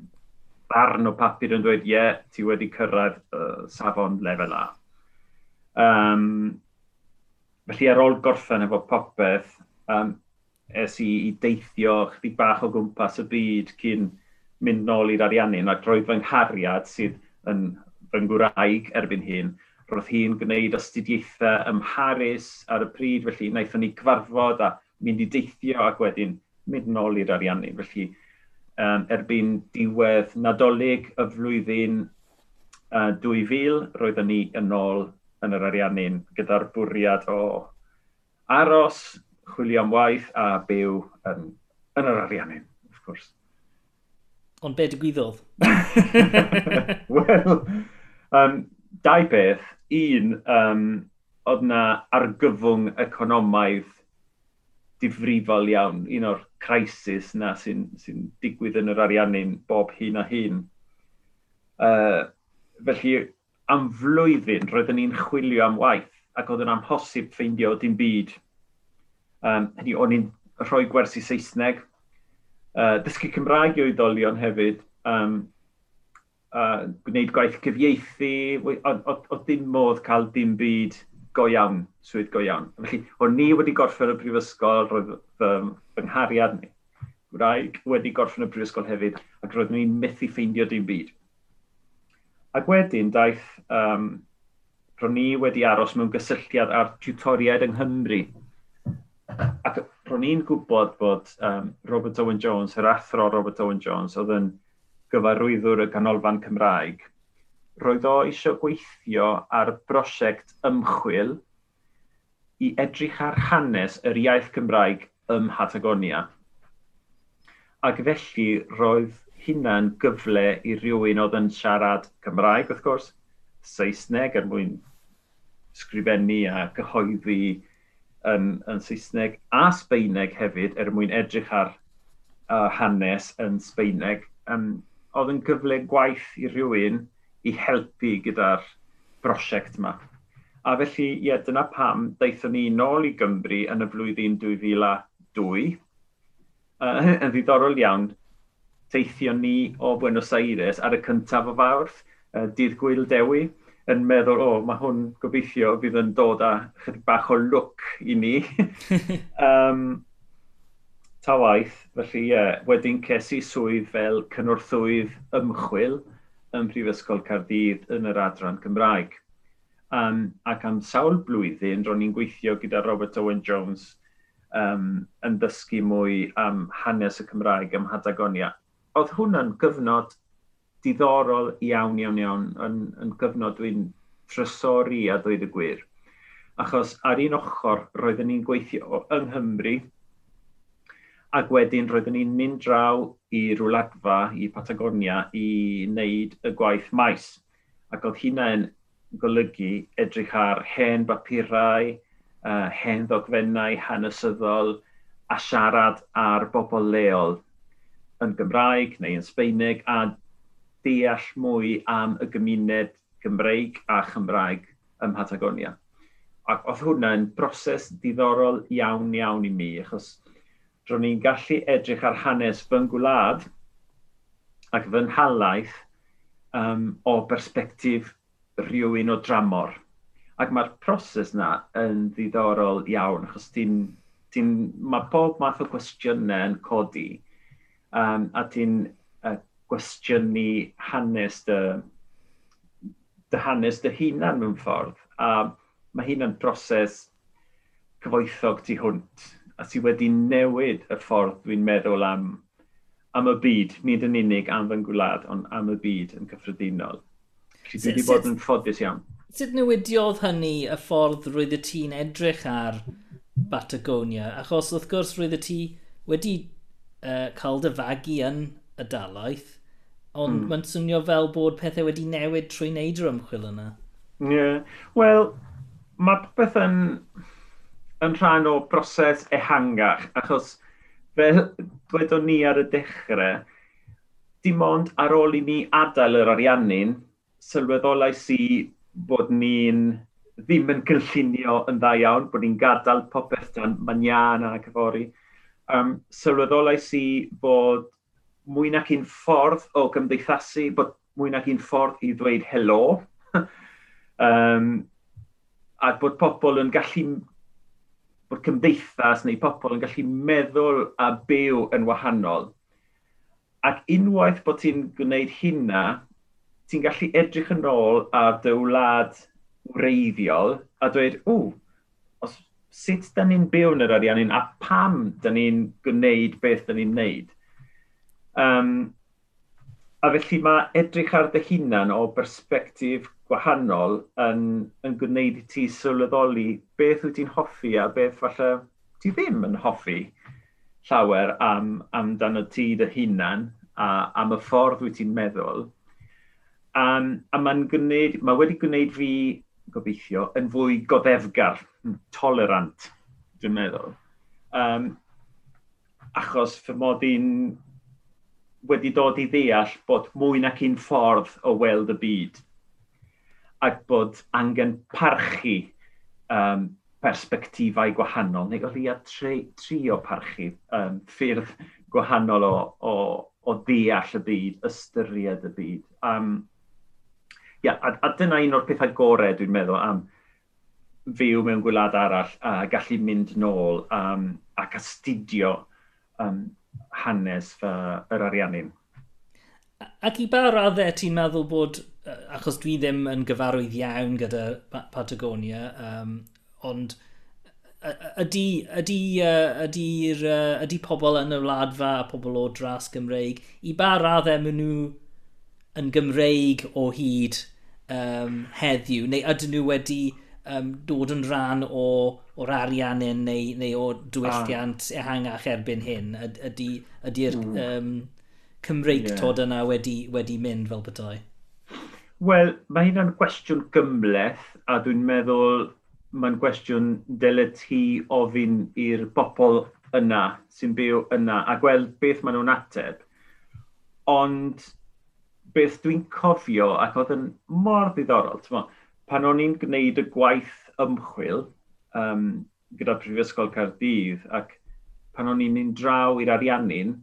barn o papur yn dweud, ie, yeah, ti wedi cyrraedd uh, safon lefel A. Um, felly ar ôl gorffen efo popeth, um, es i, i deithio chdi bach o gwmpas y byd cyn mynd nôl i'r ariannu, ac roedd fy nghariad sydd yn fy ngwraig erbyn hyn, roedd hi'n gwneud astudiaethau ym Mharis ar y pryd, felly wnaethon ni cyfarfod a mynd i deithio ac wedyn mynd nôl i'r ariannu. Felly um, erbyn diwedd nadolig y flwyddyn uh, 2000, roeddwn ni yn ôl yn yr ariannu'n gyda'r bwriad o aros, chwilio am waith a byw yn, yn yr ariannu'n, of course. Ond be digwyddodd? Wel, um, dau beth. Un, um, oedd na argyfwng economaidd difrifol iawn, un o'r crisis na sy'n sy, digwydd yn yr ariannu'n bob hun a hun. Uh, felly, am flwyddyn roeddwn ni'n chwilio am waith ac oedd yn amhosib ffeindio dim byd. Um, hynny, o'n i'n rhoi gwersi Saesneg, uh, dysgu Cymraeg i oedolion hefyd, um, uh, gwneud gwaith cyfieithu, oedd dim modd cael dim byd go iawn, swydd go iawn. Felly, o'n ni wedi gorffen y brifysgol, roedd fy, fy nghariad ni. Gwraig wedi gorffen y brifysgol hefyd, ac roedd ni'n methu ffeindio dim byd. Ac wedyn, daeth, um, ro'n ni wedi aros mewn gysylltiad ar tutoriaid yng Nghymru. Ac ro'n ni'n gwybod bod um, Robert Owen Jones, yr athro Robert Owen Jones, oedd yn gyfarwyddwr y ganolfan Cymraeg, roedd o eisiau gweithio ar brosiect ymchwil i edrych ar hanes yr iaith Gymraeg ym Hatagonia. Ac felly roedd hynna'n gyfle i rywun oedd yn siarad Cymraeg, wrth gwrs, Saesneg er mwyn sgrifennu a gyhoeddi yn, yn Saesneg a Sbeineg hefyd er mwyn edrych ar uh, hanes yn Sbeineg. Um, oedd yn gyfle gwaith i rywun i helpu gyda'r brosiect yma. A felly, ie, dyna pam daethon ni nôl i Gymru yn y flwyddyn 2002. Uh, yn ddiddorol iawn, teithio ni o Buenos Aires ar y cyntaf o fawrth, uh, dydd Gwyl Dewi, yn meddwl, o, oh, mae hwn gobeithio fydd yn dod â chydig bach o look i ni. um, ta waith, felly ie, yeah, wedyn ces i swydd fel cynorthwydd ymchwil, ym Mhrifysgol Cardydd yn yr Adran Cymraeg. Um, ac am sawl blwyddyn, ro'n i'n gweithio gyda Robert Owen Jones um, yn dysgu mwy am hanes y Cymraeg ym Hadagonia. Oedd hwnna'n gyfnod diddorol iawn, iawn, iawn, yn, yn gyfnod dwi'n trysori a dweud y gwir. Achos ar un ochr roeddwn ni'n gweithio yng Nghymru Ac wedyn roeddwn ni'n mynd draw i rwladfa i Patagonia i wneud y gwaith maes. Ac oedd hynna'n golygu edrych ar hen bapurau, uh, hen ddogfennau hanesyddol a siarad ar bobl leol yn Gymraeg neu yn Sbeinig a deall mwy am y gymuned Gymreig a Chymraeg ym Patagonia. Ac oedd hwnna'n broses diddorol iawn iawn i mi, achos ro'n ni'n gallu edrych ar hanes fy ngwlad ac fy nhalaeth um, o berspektif rhywun o dramor. Ac mae'r proses na yn ddiddorol iawn, achos ti'n... Ti mae pob math o gwestiynau yn codi, um, a ti'n uh, gwestiynu hanes dy, dy hanes dy hunan mewn ffordd. A mae hyn yn broses cyfoethog tu hwnt a sydd wedi newid y ffordd dwi'n meddwl am, am y byd, nid yn unig am fy ngwlad, ond am y byd yn cyffredinol. Felly dwi wedi bod yn ffodus iawn. Sut newidiodd hynny y ffordd roedd y ti'n edrych ar Patagonia? Achos wrth gwrs roedd y ti wedi uh, cael dy fagu yn y dalaeth, ond mm. mae'n swnio fel bod pethau wedi newid trwy wneud yr ymchwil yna. Ie, yeah. wel, mae popeth yn yn rhan o broses ehangach, achos fel dwedon ni ar y dechrau, dim ond ar ôl i ni adael yr ariannu'n sylweddolais i bod ni'n ddim yn cynllunio yn dda iawn, bod ni'n gadael popeth dan manian a cyfori. Um, sylweddolais i bod mwy nac un ffordd o gymdeithasu, bod mwy nac un ffordd i ddweud helo. um, a bod pobl yn gallu bod cymdeithas neu pobl yn gallu meddwl a byw yn wahanol. Ac unwaith bod ti'n gwneud hynna, ti'n gallu edrych yn ôl ar dy wlad wreiddiol a dweud, o, os, sut da ni'n byw yn yr ariannin a pam da ni'n gwneud beth da ni'n gwneud. Um, a felly mae edrych ar dy hunan o bersbectif gwahanol yn, yn gwneud i ti sylweddoli beth wyt ti'n hoffi a beth falle ti ddim yn hoffi llawer am, amdano ti dy hunan a am y ffordd wyt ti'n meddwl. Um, a mae'n gwneud, mae wedi gwneud fi, gobeithio, yn fwy goddefgar, hmm, tolerant, dwi'n meddwl. Um, achos fy mod i'n wedi dod i ddeall bod mwy nac un ffordd o weld y byd ac bod angen parchu um, persbectifau gwahanol, neu o lia tri, tri parchu, um, ffyrdd gwahanol o, o, o ddeall y byd, ystyried y byd. Um, yeah, a, a dyna un o'r pethau gorau dwi'n meddwl am fyw mewn gwlad arall a gallu mynd nôl um, ac astudio um, hanes fy yr ariannin. Ac i ba raddau e, ti'n meddwl bod, achos dwi ddim yn gyfarwydd iawn gyda Patagonia, um, ond ydy, ydy, ydy, ydy, ydy pobl yn y wladfa a pobl o dras Gymreig, i ba raddau e maen nhw yn Gymreig o hyd um, heddiw, neu ydyn nhw wedi um, dod yn rhan o o'r arian neu, neu o diwylliant ah. ehangach erbyn hyn, ydy'r ydy mm. um, Cymreig yeah. tod yna wedi, wedi mynd fel bethau? Wel, mae hynna'n gwestiwn gymleth, a dwi'n meddwl mae'n gwestiwn dyle ti ofyn i'r bobl yna sy'n byw yna a gweld beth maen nhw'n ateb. Ond beth dwi'n cofio ac oedd yn mor ddiddorol, pan o'n i'n gwneud y gwaith ymchwil, um, gyda Prifysgol Cardydd, ac pan o'n i'n mynd draw i'r ariannin,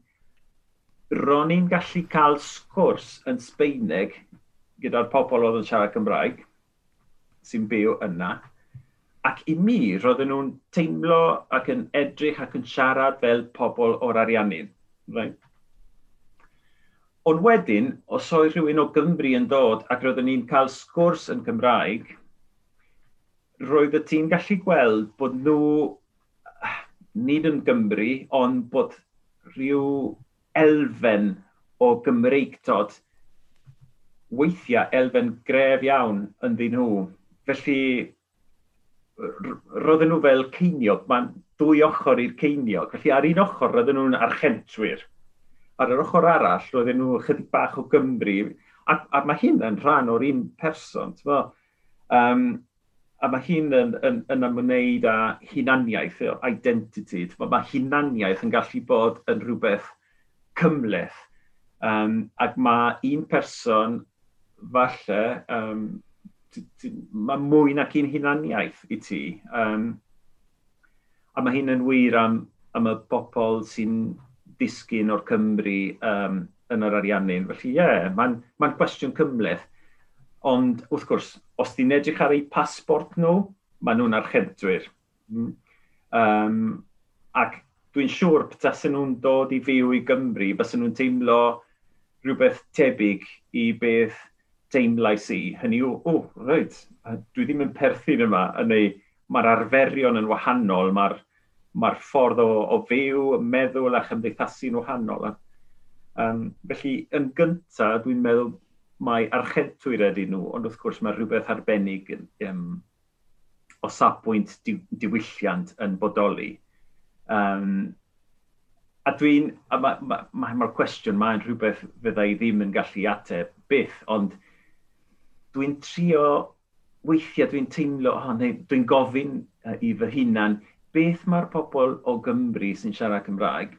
ro'n i'n gallu cael sgwrs yn Sbeineg gyda'r pobl oedd yn siarad Cymraeg sy'n byw yna. Ac i mi, roedden nhw'n teimlo ac yn edrych ac yn siarad fel pobl o'r ariannin. Right? Ond wedyn, os oedd rhywun o Gymru yn dod ac roedden ni'n cael sgwrs yn Cymraeg, roedd y tîm gallu gweld bod nhw, nid yn Gymru, ond bod rhyw elfen o Gymreigtod, weithiau elfen gref iawn ynddyn nhw. Felly, roedden nhw fel ceiniog, mae'n dwy ochr i'r ceiniog. Felly ar un ochr roedden nhw'n archentwyr. Ar yr ochr arall roedden nhw chydig bach o Gymru. A, a mae hyn yn rhan o'r un person. Um, a mae hyn yn, yn, yn ymwneud â hunaniaeth, identity. Mae hunaniaeth yn gallu bod yn rhywbeth cymleth. Um, ac mae un person, falle, um, mae mwy nac un hunaniaeth i ti. Um, a mae hyn yn wir am, am y bobl sy'n disgyn o'r Cymru um, yn yr ariannin. Felly ie, yeah, mae'n ma cwestiwn cymleth Ond wrth gwrs, os ti'n edrych ar eu pasbort nhw, maen nhw'n archebdwyr. Um, ac dwi'n siŵr petasyn nhw'n dod i fyw i Gymru, bys nhw'n teimlo rhywbeth tebyg i beth teimlais i. Hynny yw, o, oh, reit, dwi ddim yn perthyn yma, yn ei, mae'r arferion yn wahanol, mae'r mae ffordd o, o fyw, meddwl a chymdeithasu'n wahanol. Um, felly, yn gyntaf, dwi'n meddwl mae archentwyr ydy nhw, ond wrth gwrs mae rhywbeth arbennig um, o safbwynt di, diwylliant yn bodoli. Um, a dwi'n, mae'r ma, ma, ma, cwestiwn mae'n rhywbeth fyddai ddim yn gallu ateb byth, ond dwi'n trio, weithiau dwi'n teimlo, oh, neu dwi'n gofyn uh, i fy hunan, beth mae'r pobl o Gymru sy'n siarad Cymraeg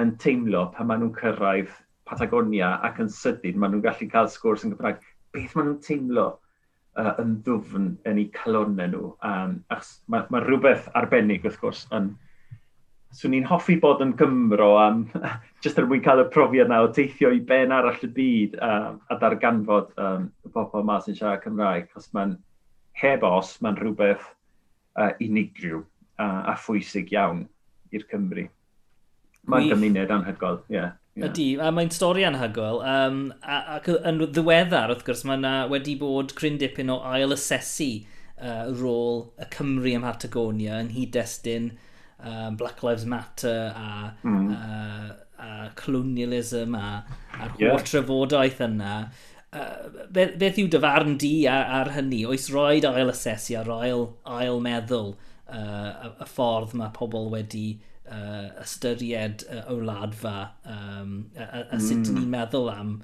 yn teimlo pan maen nhw'n cyrraedd Patagonia ac yn sydyn maen nhw'n gallu cael sgwrs yn Gymraeg. Beth maen nhw'n teimlo uh, yn ddwfn yn eu calonau nhw? Um, mae, mae rhywbeth arbennig wrth gwrs yn swn i'n hoffi bod yn Gymro am jyst er mwyn cael y profiad na o teithio i ben arall y byd a, a darganfod um, y bobl yma sy'n siarad Cymraeg, cos mae'n heb os, mae'n rhywbeth uh, unigryw a, a phwysig iawn i'r Cymru. Mae'n gymuned anhygol, ie. Yeah. Yeah. Ydy, a mae'n stori anhygoel. Um, ac yn ddiweddar, wrth gwrs, mae yna wedi bod cryn dipyn o ail-asesu uh, rôl y Cymru ym Patagonia yn hyd destyn um, Black Lives Matter a, mm. a, a colonialism a, a'r yeah. holl trafodaeth yna. Uh, beth, beth yw dyfarn di ar, ar hynny? Oes roed ail-asesu ar ail, ail meddwl uh, y, y ffordd mae pobl wedi uh, uh, ystyried uh, o wladfa um, a, a, a sut mm. ni'n meddwl am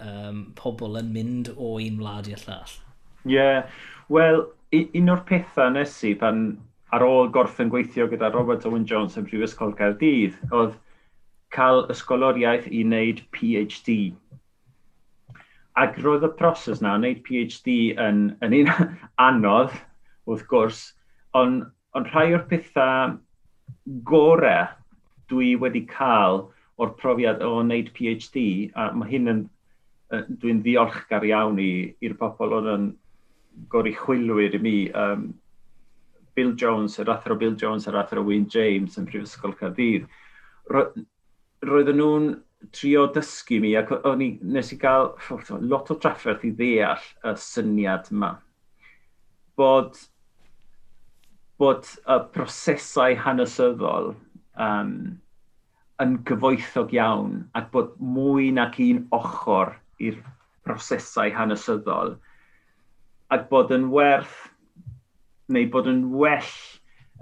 um, pobl yn mynd o un wlad i'r llall. Ie, yeah. wel, un o'r pethau nes i pan ar ôl gorffen gweithio gyda Robert Owen Jones yn Brifysgol Caerdydd, oedd cael ysgoloriaeth i wneud PhD. Ac roedd y proses na, wneud PhD yn, yn un anodd, wrth gwrs, ond on rhai o'r pethau gorau dwi wedi cael o'r profiad o wneud PhD, a mae hyn yn, dwi'n ddiolchgar iawn i'r pobl oedd yn gori chwilwyr i mi. Um, Bill Jones, yr athro Bill Jones, yr athro Wayne James yn Prifysgol Caerdydd. Ro, roedden nhw'n trio dysgu mi ac o'n i, nes i gael lot o drafferth i ddeall y syniad yma. Bod bod y prosesau hanesyddol um, yn gyfoethog iawn ac bod mwy nac un ochr i'r prosesau hanesyddol ac bod yn werth neu bod yn well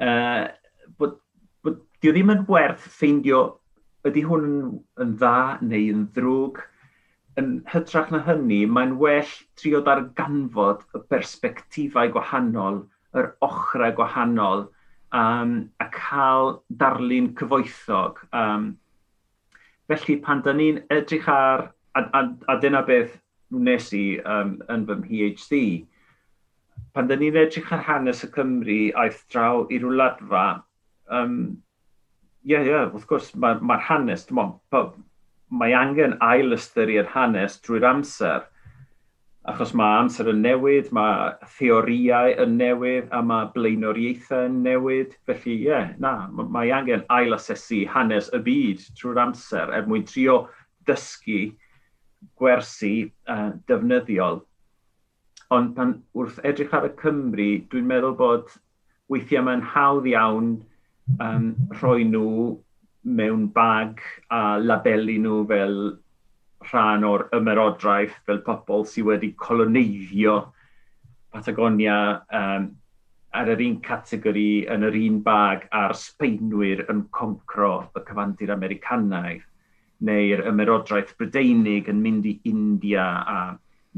uh, bod, bod, dio ddim yn werth ffeindio ydy hwn yn, yn dda neu yn ddrwg. Yn hytrach na hynny mae'n well trio darganfod y bersbectifau gwahanol yr ochrau gwahanol um, a cael darlun cyfoethog. Um, felly pan da ni'n edrych ar, a, a, a dyna beth wnes i um, yn fy PhD, pan da ni'n edrych ar hanes y Cymru aeth draw i rwladfa, um, ie, yeah, ie, yeah, wrth gwrs, mae'r ma, ma hanes, mae angen ail ystyried hanes drwy'r amser – achos mae amser yn newid, mae theoriau yn newid a mae blaenoriaethau yn newid. Felly, ie, yeah, na, mae angen ailasesu hanes y byd trwy'r amser er mwyn trio dysgu gwersi uh, defnyddiol. Ond pan wrth edrych ar y Cymru, dwi'n meddwl bod weithiau mae'n hawdd iawn um, rhoi nhw mewn bag a labelu nhw fel rhan o'r ymerodraeth fel pobl sydd wedi coloneiddio Patagonia um, ar yr un categori yn yr un bag a'r Sbeinwyr yn concro y cyfandir Americanaidd neu'r ymerodraeth Brydeinig yn mynd i India a,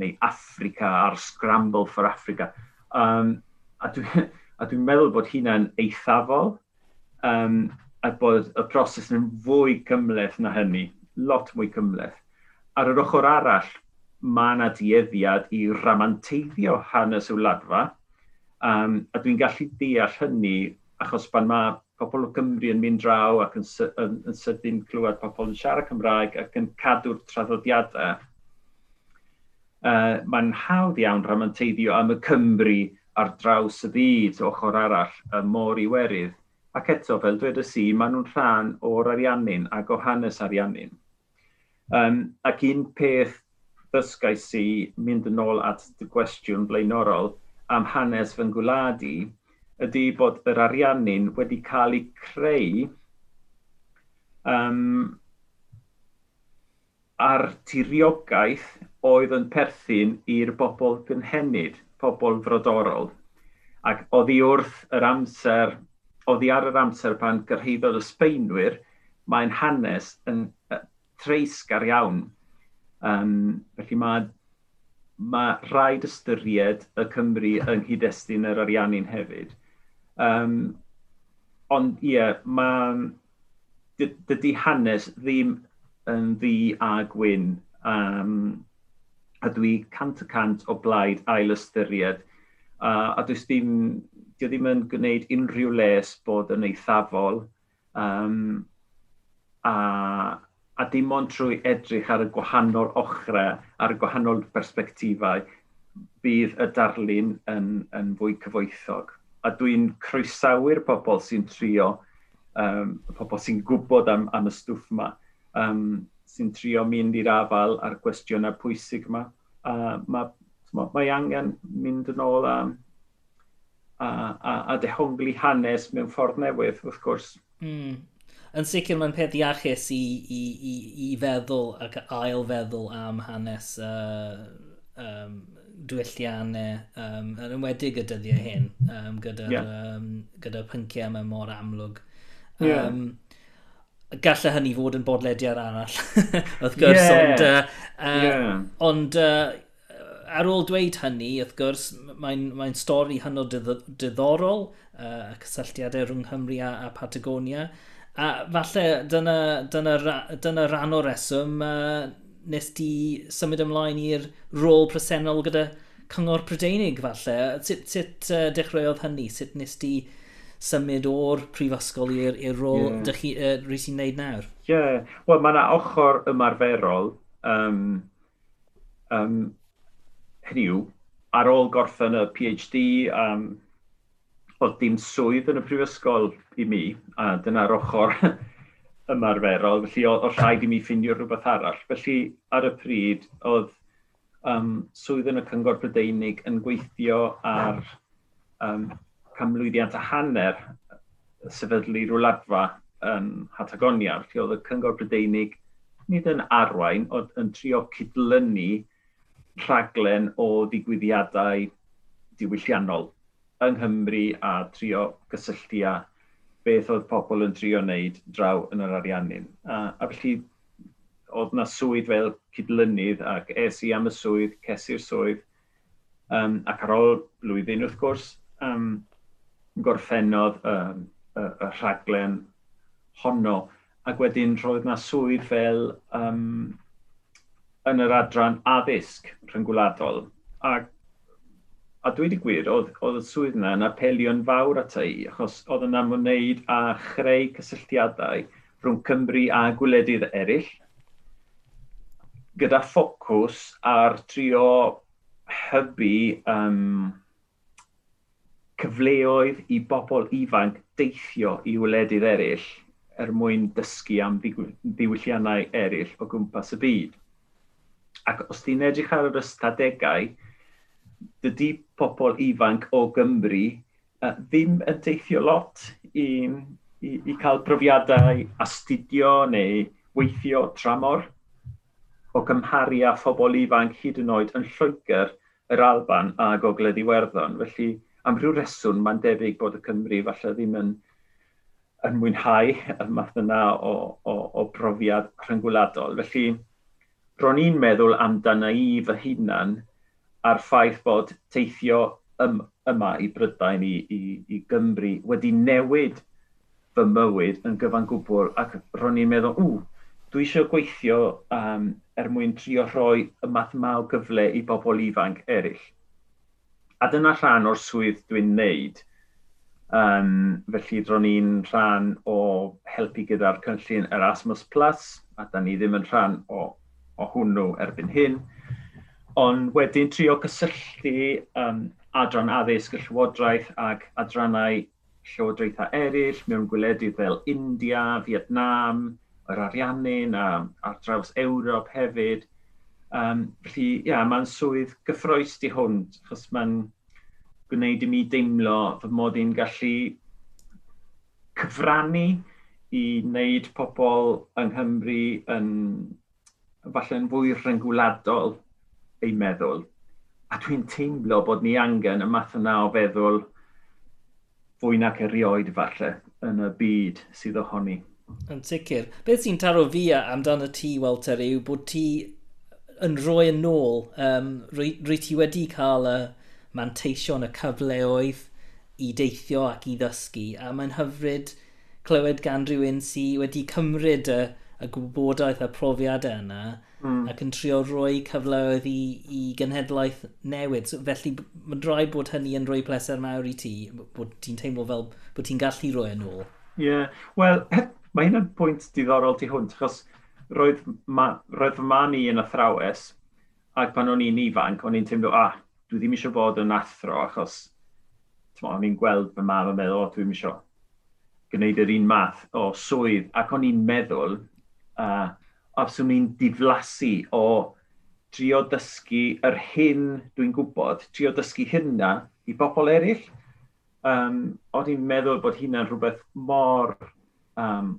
neu Africa a'r Scramble for Africa. Um, a dwi'n dwi meddwl bod hynna'n eithafol um, a bod y proses yn fwy cymleth na hynny, lot mwy cymleth ar yr ochr arall, mae yna dieddiad i ramanteiddio hanes y wladfa, um, a dwi'n gallu deall hynny achos pan mae pobl o Gymru yn mynd draw ac yn, yn, yn sydyn clywed pobl yn siarad Cymraeg ac yn cadw'r traddodiadau, uh, mae'n hawdd iawn ramanteiddio am y Cymru ar draws y byd ochr arall, y môr i werydd. Ac eto, fel dweud y si, maen nhw'n rhan o'r ariannin ac o hanes ariannin. Um, ac un peth ddysgais i mynd yn ôl at y gwestiwn blaenorol am hanes fy ngwladu ydy bod yr ariannin wedi cael ei creu um, ar tiriogaeth oedd yn perthyn i'r bobl gynhenid, pobl frodorol. Ac oedd hi wrth yr amser, oedd hi ar yr amser pan gyrhaeddodd y Sbeinwyr, mae'n hanes yn, treisgar iawn. Um, felly mae mae rhaid ystyried y Cymru yng nghydestun yr ariannu'n hefyd. Um, ond ie, yeah, mae dydy hanes ddim yn ddi a gwyn. Um, a dwi cant y cant o blaid ail ystyried. Uh, a dwi ddim, dwi ddim yn gwneud unrhyw les bod yn eithafol. Um, a a dim ond trwy edrych ar y gwahanol ochrau, ar y gwahanol bersbectifau, bydd y darlun yn, yn fwy cyfoethog. A dwi'n croesawu'r pobl sy'n trio, um, pobl sy'n gwybod am, am y stwff yma, um, sy'n trio mynd i'r afal a'r gwestiynau pwysig yma. A mae, mae angen mynd yn ôl a, a, a, a dehongli hanes mewn ffordd newydd, wrth gwrs. Mm, yn sicr mae'n peth iachus i, i, i, i feddwl ac ail feddwl am hanes uh, um, diwylliannau, um, yn ymwedig y dyddiau hyn, um, gyda, yeah. um, gyda pynciau yma mor amlwg. Um, yeah. Gallai hynny fod yn bodlediad arall, wrth gwrs, yeah. ond, uh, uh, yeah. ond uh, ar ôl dweud hynny, wrth gwrs, mae'n mae stori hynod diddorol, uh, y cysylltiadau rhwng Nghymru a, a Patagonia, A falle dyna, dyna, dyna rhan o reswm uh, nes di symud ymlaen i'r rôl presennol gyda cyngor Prydeinig falle. Sut, sut uh, dechreuodd hynny? Sut nes di symud o'r prifysgol i'r rôl yeah. dych chi uh, rhys i'n neud nawr? Ie, yeah. wel mae yna ochr ymarferol. Um, um, hynny yw, ar ôl gorffen y PhD, um, oedd dim swydd yn y prifysgol i mi, a dyna'r ochr ymarferol, felly oedd rhaid i mi ffindio rhywbeth arall. Felly ar y pryd oedd um, swydd yn y Cyngor Brydeinig yn gweithio ar um, camlwyddiant a hanner sefydlu rwladfa yn Hatagonia. Felly oedd y Cyngor Brydeinig nid yn arwain, oedd yn trio cydlynu rhaglen o ddigwyddiadau diwylliannol yng Nghymru a trio gysylltu â beth oedd pobl yn trio wneud draw yn yr ariannin. A, a felly oedd na swydd fel cydlynydd ac es i am y swydd, cesi'r swydd, um, ac ar ôl blwyddyn wrth gwrs, um, gorffennodd um, y, y rhaglen honno, ac wedyn roedd yna swydd fel um, yn yr adran addysg rhyngwladol, ac A dwi wedi gwir, oedd, oedd y swydd yna yn apelio'n fawr at ei, achos oedd yna wneud a chreu cysylltiadau rhwng Cymru a gwledydd eraill, gyda ffocws ar trio hybu um, cyfleoedd i bobl ifanc deithio i wledydd eraill er mwyn dysgu am ddiwylliannau eraill o gwmpas y byd. Ac os ti'n edrych ar yr ystadegau, dydy pobl ifanc o Gymru uh, ddim yn teithio lot i, i, i cael profiadau astudio neu weithio tramor o gymharu â phobl ifanc hyd yn oed yn Lloegr, yr Alban a Gogledd Iwerddon. Felly, am rhyw reswm, mae'n debyg bod y Cymru falle ddim yn, yn mwynhau y math yna o, o, o brofiad rhyngwladol. Felly, ro'n i'n meddwl amdana i fy hunan a'r ffaith bod teithio ym, yma i Brydain, i, i, i Gymru, wedi newid fy mywyd yn gyfan gwbl ac ro'n i'n meddwl, ww, dwi eisiau gweithio um, er mwyn trio rhoi y math maw gyfle i bobl ifanc eraill. A dyna rhan o'r swydd dwi'n neud. Um, felly ro'n i'n rhan o helpu gyda'r cynllun Erasmus Plus, a da ni ddim yn rhan o, o hwnnw erbyn hyn ond wedyn trio cysylltu um, adran addysg y Llywodraeth ac adrannau Llywodraethau eraill mewn gwledydd fel India, Vietnam, yr Ariannin a ar draws Ewrop hefyd. Um, felly, ia, yeah, mae'n swydd gyffroes di hwn, achos mae'n gwneud i mi deimlo fy mod i'n gallu cyfrannu i wneud pobl yng Nghymru yn, falle'n fwy rhyngwladol ei meddwl. A dwi'n teimlo bod ni angen y math yna o feddwl fwy nac erioed falle yn y byd sydd ohoni. Yn sicr. Beth sy'n taro fi amdano ti, Walter, yw bod ti yn rhoi yn ôl, um, rwy, rwy ti wedi cael y manteision y cyfleoedd i deithio ac i ddysgu, a mae'n hyfryd clywed gan rhywun sydd wedi cymryd y, uh, y gwybodaeth a profiadau yna mm. ac yn trio rhoi cyfleoedd i, i genhedlaeth newid. So, felly mae'n rhaid bod hynny yn rhoi pleser mawr i ti, bod ti'n teimlo fel bod ti'n gallu rhoi yn e ôl. Ie, yeah. wel, mae hyn yn pwynt diddorol ti hwnt, achos roedd, ma, roedd fy man i yn athrawes, ac pan o'n i'n ifanc, o'n i'n teimlo, ah, dwi ddim eisiau bod yn athro, achos o'n i'n gweld fy mam yn meddwl, o, dwi'n eisiau gwneud yr un math o swydd, ac o'n i'n meddwl a os yw'n i'n diflasu o trio dysgu yr hyn dwi'n gwybod, trio dysgu hynna i bobl eraill. Um, o'n i'n meddwl bod hynna'n rhywbeth mor um,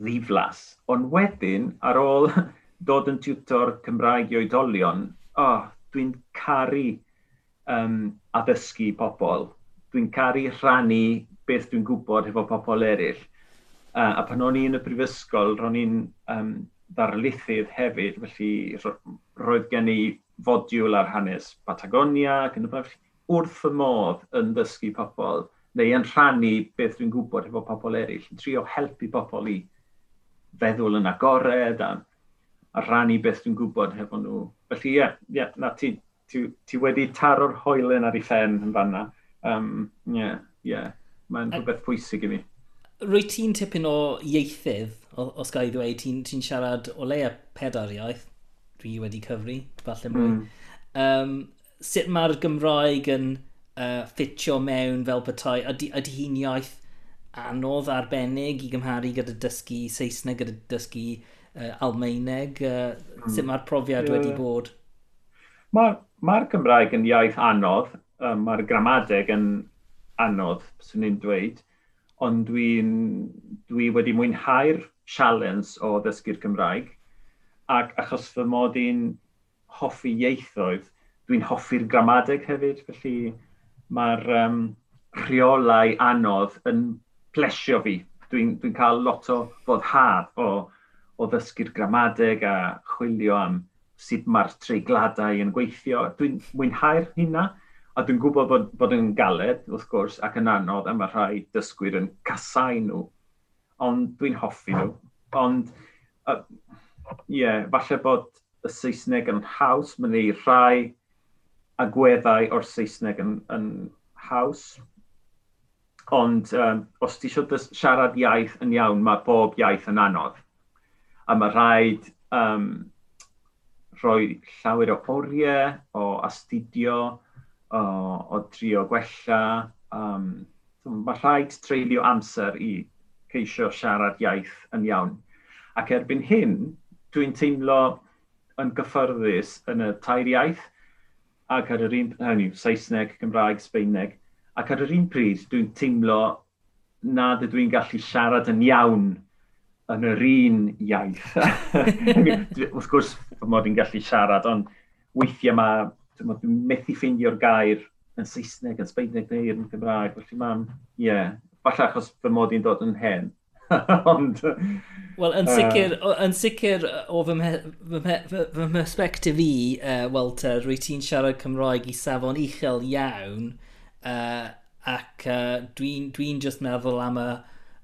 ddiflas. Ond wedyn, ar ôl dod yn tiwtor Cymraeg i oedolion, oh, dwi'n caru um, addysgu pobl. Dwi'n caru rhannu beth dwi'n gwybod efo pobl eraill. Uh, a pan o'n i yn y brifysgol, ro'n i'n um, ddarlithydd hefyd, felly roedd gen i fodiwl ar hanes Patagonia ac yn y blaen. Wrth y modd yn dysgu pobl, neu yn rhannu beth dwi'n gwybod efo pobl eraill, yn trio helpu pobl i feddwl yn agored a, a rhannu beth dwi'n gwybod efo nhw. Felly ie, yeah, yeah, na ti, ti, ti wedi taro'r hoelen ar ei phen yn fanna. Um, yeah. Yeah. Mae'n rhywbeth pwysig i mi rwy ti'n tipyn o ieithydd, os gael i ddweud, ti'n ti siarad o leia pedair iaith, dwi wedi cyfri, falle mwy. Mm. Um, sut mae'r Gymraeg yn uh, ffitio mewn fel bethau? Ydy, ydy hi'n iaith anodd arbennig i gymharu gyda dysgu Saesneg, gyda dysgu uh, Almeineg? Uh, mm. Sut mae'r profiad yeah. wedi bod? Mae'r ma, ma Gymraeg yn iaith anodd, um, mae'r gramadeg yn anodd, swn i'n dweud ond dwi'n dwi wedi mwynhau'r sialens o ddysgu'r Cymraeg, ac achos fy mod i'n hoffi ieithoedd, dwi'n hoffi'r gramadeg hefyd, felly mae'r um, rheolau anodd yn plesio fi. Dwi'n dwi cael lot o foddhad o, o ddysgu'r gramadeg a chwilio am sut mae'r treigladau yn gweithio. Dwi'n mwynhau'r hynna, A dwi'n gwybod bod, bod yn galed, wrth gwrs, ac yn anodd, a mae rhai dysgwyr yn casau nhw. Ond dwi'n hoffi nhw. Ond, ie, uh, yeah, falle bod y Saesneg yn haws, mae'n ei rhai agweddau o'r Saesneg yn, yn haws. Ond um, os ti eisiau siarad iaith yn iawn, mae bob iaith yn anodd. A mae rhaid um, rhoi llawer o oriau, o astudio, o, o drio gwella. Um, mae rhaid treulio amser i ceisio siarad iaith yn iawn. Ac erbyn hyn, dwi'n teimlo yn gyffyrddus yn y tair iaith, ac ar yr un, hynny, Saesneg, Cymraeg, Sbeineg, ac ar yr un pryd dwi'n teimlo nad ydw i'n gallu siarad yn iawn yn yr un iaith. Wrth gwrs, fy mod i'n gallu siarad, ond weithiau mae dwi'n methu ffeindio'r gair yn Saesneg, yn Sbeineg neu yn Gymraeg. Felly mae'n, ie, yeah, falle achos fy mod i'n dod yn hen. Ond... Wel, yn sicr, uh, yn sicr o fy, fy mysbectif i, uh, Walter, rwy ti'n siarad Cymraeg i safon uchel iawn, uh, ac uh, dwi'n dwi, dwi just meddwl am y,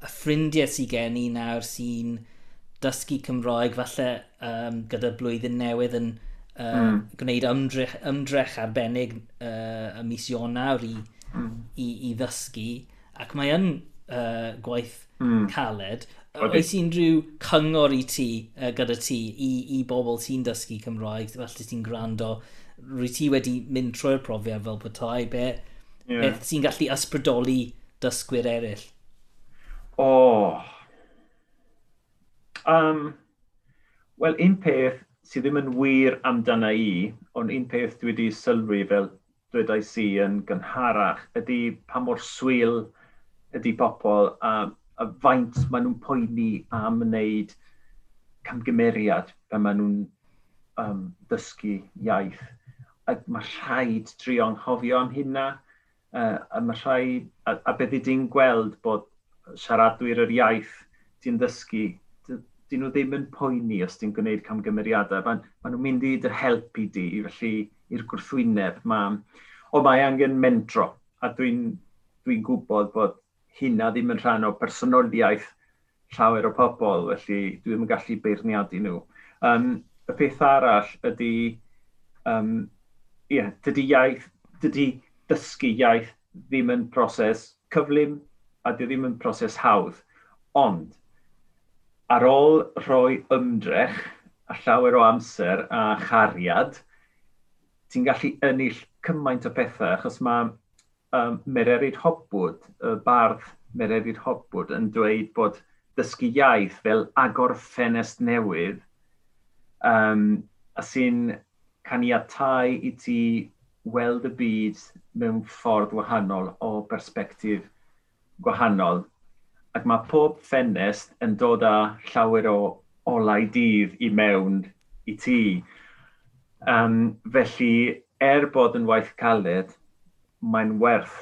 y ffrindiau sy'n gen i nawr sy'n dysgu Cymraeg falle um, gyda blwyddyn newydd yn uh, mm. gwneud ymdrech, ymdrech arbennig uh, y mis Ionawr i, mm. i, i ddysgu, ac mae yn uh, gwaith mm. caled. Okay. Oes unrhyw cyngor i ti uh, gyda ti i, i bobl sy'n dysgu Cymraeg, falle ti'n gwrando, rwy ti wedi mynd trwy'r profiad fel bethau, be, yeah. beth sy'n gallu ysbrydoli dysgwyr eraill? O. Oh. Um, Wel, un peth sydd ddim yn wir amdana i, ond un peth dwi wedi sylwi fel dwedais i yn gynharach ydy pa mor swyl ydy pobl a, a faint maen nhw'n poeni am wneud camgymeriad pan maen nhw'n um, dysgu iaith. Ac mae rhaid trio anghofio am hynna, uh, a mae rhaid, a, a beth ydy'n gweld bod siaradwyr yr iaith ti'n dysgu dyn nhw ddim yn poeni os ti'n gwneud camgymeriadau. Maen ma nhw'n mynd i dy help i di, felly i'r gwrthwyneb. Ma, o, mae angen mentro, a dwi'n dwi gwybod bod hynna ddim yn rhan o personoliaeth llawer o pobl, felly dwi ddim yn gallu beirniadu nhw. Um, y peth arall ydy, um, yeah, dydy iaith, dydy dysgu iaith ddim yn broses cyflym a dy ddim yn broses hawdd. Ond, ar ôl rhoi ymdrech a llawer o amser a chariad, ti'n gallu ennill cymaint o bethau, achos mae um, Mererid Hobwood, y bardd Mererid Hobwood, yn dweud bod dysgu iaith fel agor ffenest newydd um, a sy'n caniatau i ti weld y byd mewn ffordd wahanol o bersbectif gwahanol ac mae pob ffenest yn dod â llawer o olau dydd i mewn i ti. Um, felly, er bod yn waith caled, mae'n werth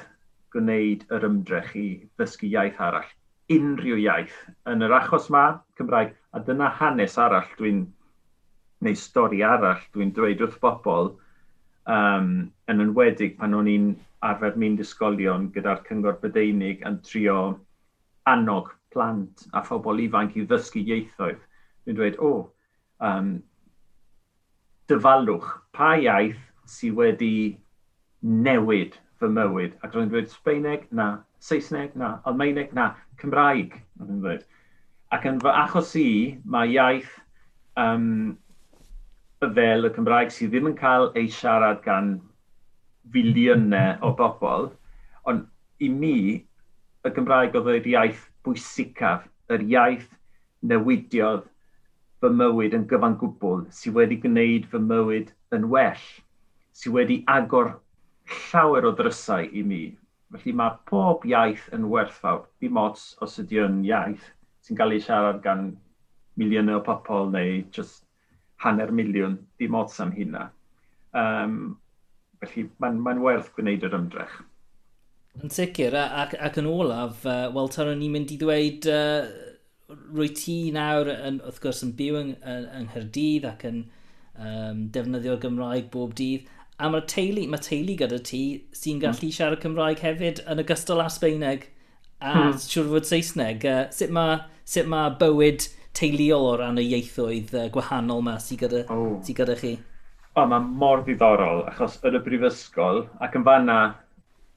gwneud yr ymdrech i ddysgu iaith arall. Unrhyw iaith yn yr achos yma, Cymraeg, a dyna hanes arall dwi'n, neu stori arall dwi'n dweud wrth bobl, um, yn enwedig pan o'n i'n arfer mynd ysgolion gyda'r cyngor bydeinig yn trio annog plant a phobl ifanc i ddysgu ieithoedd. Dwi'n dweud, o, oh, um, dyfalwch, pa iaith sydd wedi newid fy mywyd? Ac dwi'n dweud Sbeineg, na, Saesneg, na, Almeineg, na, Cymraeg. Dweud. Ac yn fy achos i, mae iaith um, fel y Cymraeg sydd ddim yn cael ei siarad gan filiynau o bobl, ond i mi, y Gymraeg oedd yr iaith bwysicaf, yr iaith newidiodd fy mywyd yn gyfan gwbl, sydd wedi gwneud fy mywyd yn well, sydd wedi agor llawer o ddrysau i mi. Felly mae pob iaith yn werthfawr, dim ots os ydy yn iaith sy'n cael ei siarad gan miliynau o pobl neu just hanner miliwn, dim ots am hynna. Um, felly mae'n mae werth gwneud yr ymdrech. Yn sicr, ac, ac yn olaf, uh, wel, taron ni'n mynd i ddweud, uh, rwy ti nawr, yn, wrth gwrs, yn byw yng, yng, yng Nghyrdydd ac yn um, defnyddio'r Gymraeg bob dydd, a mae'r teulu, mae teulu gyda ti sy'n hmm. gallu mm. siarad Cymraeg hefyd yn ogystal â Sbeineg a mm. siwr fod Saesneg. Uh, sut mae sut ma bywyd teuluol o ran y ieithoedd uh, gwahanol yma sy'n gyda, oh. sy gyda chi? O, mae mor ddiddorol, achos yn y brifysgol ac yn fanna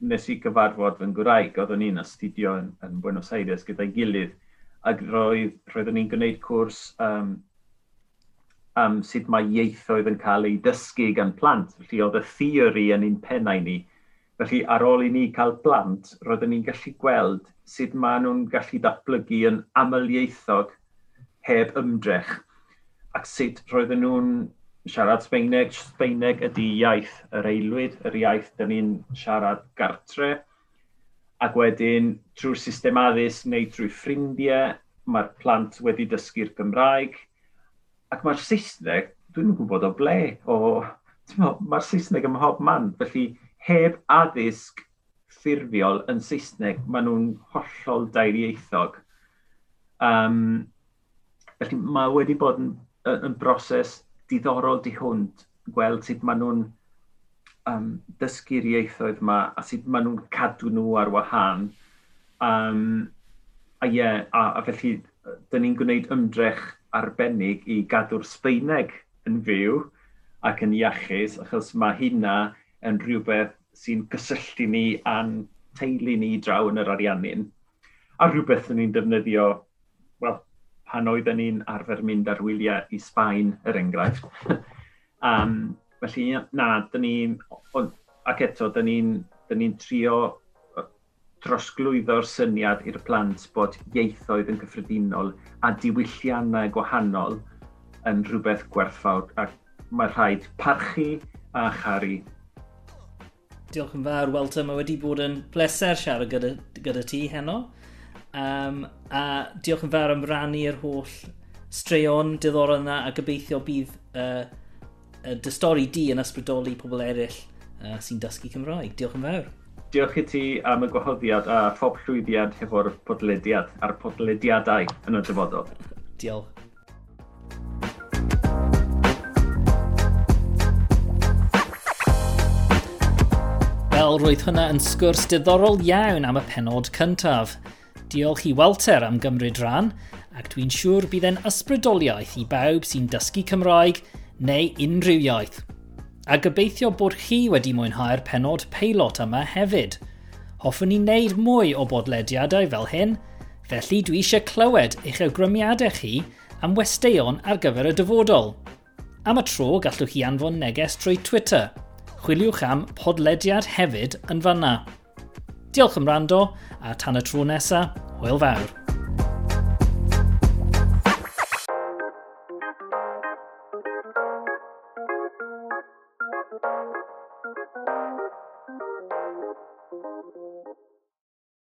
nes i gyfarfod fy ngwraig, oeddwn i'n astudio yn, yn Buenos Aires gyda'i gilydd, ac roedd, roeddwn i'n gwneud cwrs um, am sut mae ieithoedd yn cael ei dysgu gan plant. Felly oedd y theori yn un pennau ni. Felly ar ôl i ni cael plant, roeddwn ni'n gallu gweld sut maen nhw'n gallu datblygu yn amlieithog heb ymdrech ac sut roedden nhw'n siarad Sbeineg. Sbeineg ydy iaith yr eilwyd, yr iaith dyn ni'n siarad gartre. Ac wedyn, trwy'r system addysg neu trwy ffrindiau, mae'r plant wedi dysgu'r Gymraeg. Ac mae'r Saesneg, dwi'n gwybod o ble, o, mae'r Saesneg ym mhob man, felly heb addysg ffurfiol yn Saesneg, maen nhw'n hollol dairieithog. Um, felly mae wedi bod yn, yn broses diddorol di hwnt gweld sut maen nhw'n um, dysgu'r ieithoedd yma a sut maen nhw'n cadw nhw ar wahân. Um, a ie, yeah, a, a felly, dyn ni'n gwneud ymdrech arbennig i gadw'r Sbeineg yn fyw ac yn iachus, achos mae hynna yn rhywbeth sy'n gysylltu ni a'n teulu ni draw yn yr ariannin. A rhywbeth ni'n defnyddio pan oedden ni'n arfer mynd ar wyliau i Sbaen, er enghraifft. um, felly, na, dyn ni, Ac eto, dyn ni'n ni trio drosglwyddo'r syniad i'r plant bod ieithoedd yn gyffredinol a diwylliannau gwahanol yn rhywbeth gwerthfawr ac mae rhaid parchu a charu. Diolch yn fawr, Walter. Mae wedi bod yn bleser siarad gyda, gyda ti heno. Um, a diolch yn fawr am rannu'r holl straeon diddorol yna a gobeithio bydd uh, dy stori di yn ysbrydoli pobl eraill uh, sy'n dysgu Cymraeg. Diolch yn fawr. Diolch i ti am y gwahoddiad a phob llwyddiad hefo'r podlediad a'r podlediadau yn y dyfodol. Diolch. Wel, roedd hwnna yn sgwrs diddorol iawn am y penod cyntaf. Diolch i Walter am gymryd rhan, ac dwi'n siŵr bydd e'n ysbrydoliaeth i bawb sy'n dysgu Cymraeg neu unrhyw iaith. A gobeithio bod chi wedi mwynhau'r penod peilot yma hefyd. Hoffwn i wneud mwy o bodlediadau fel hyn, felly dwi eisiau clywed eich awgrymiadau chi am westeion ar gyfer y dyfodol. Am y tro gallwch chi anfon neges trwy Twitter. Chwiliwch am podlediad hefyd yn fanna. Diolch am rando, a tan y tro nesaf, hwyl fawr.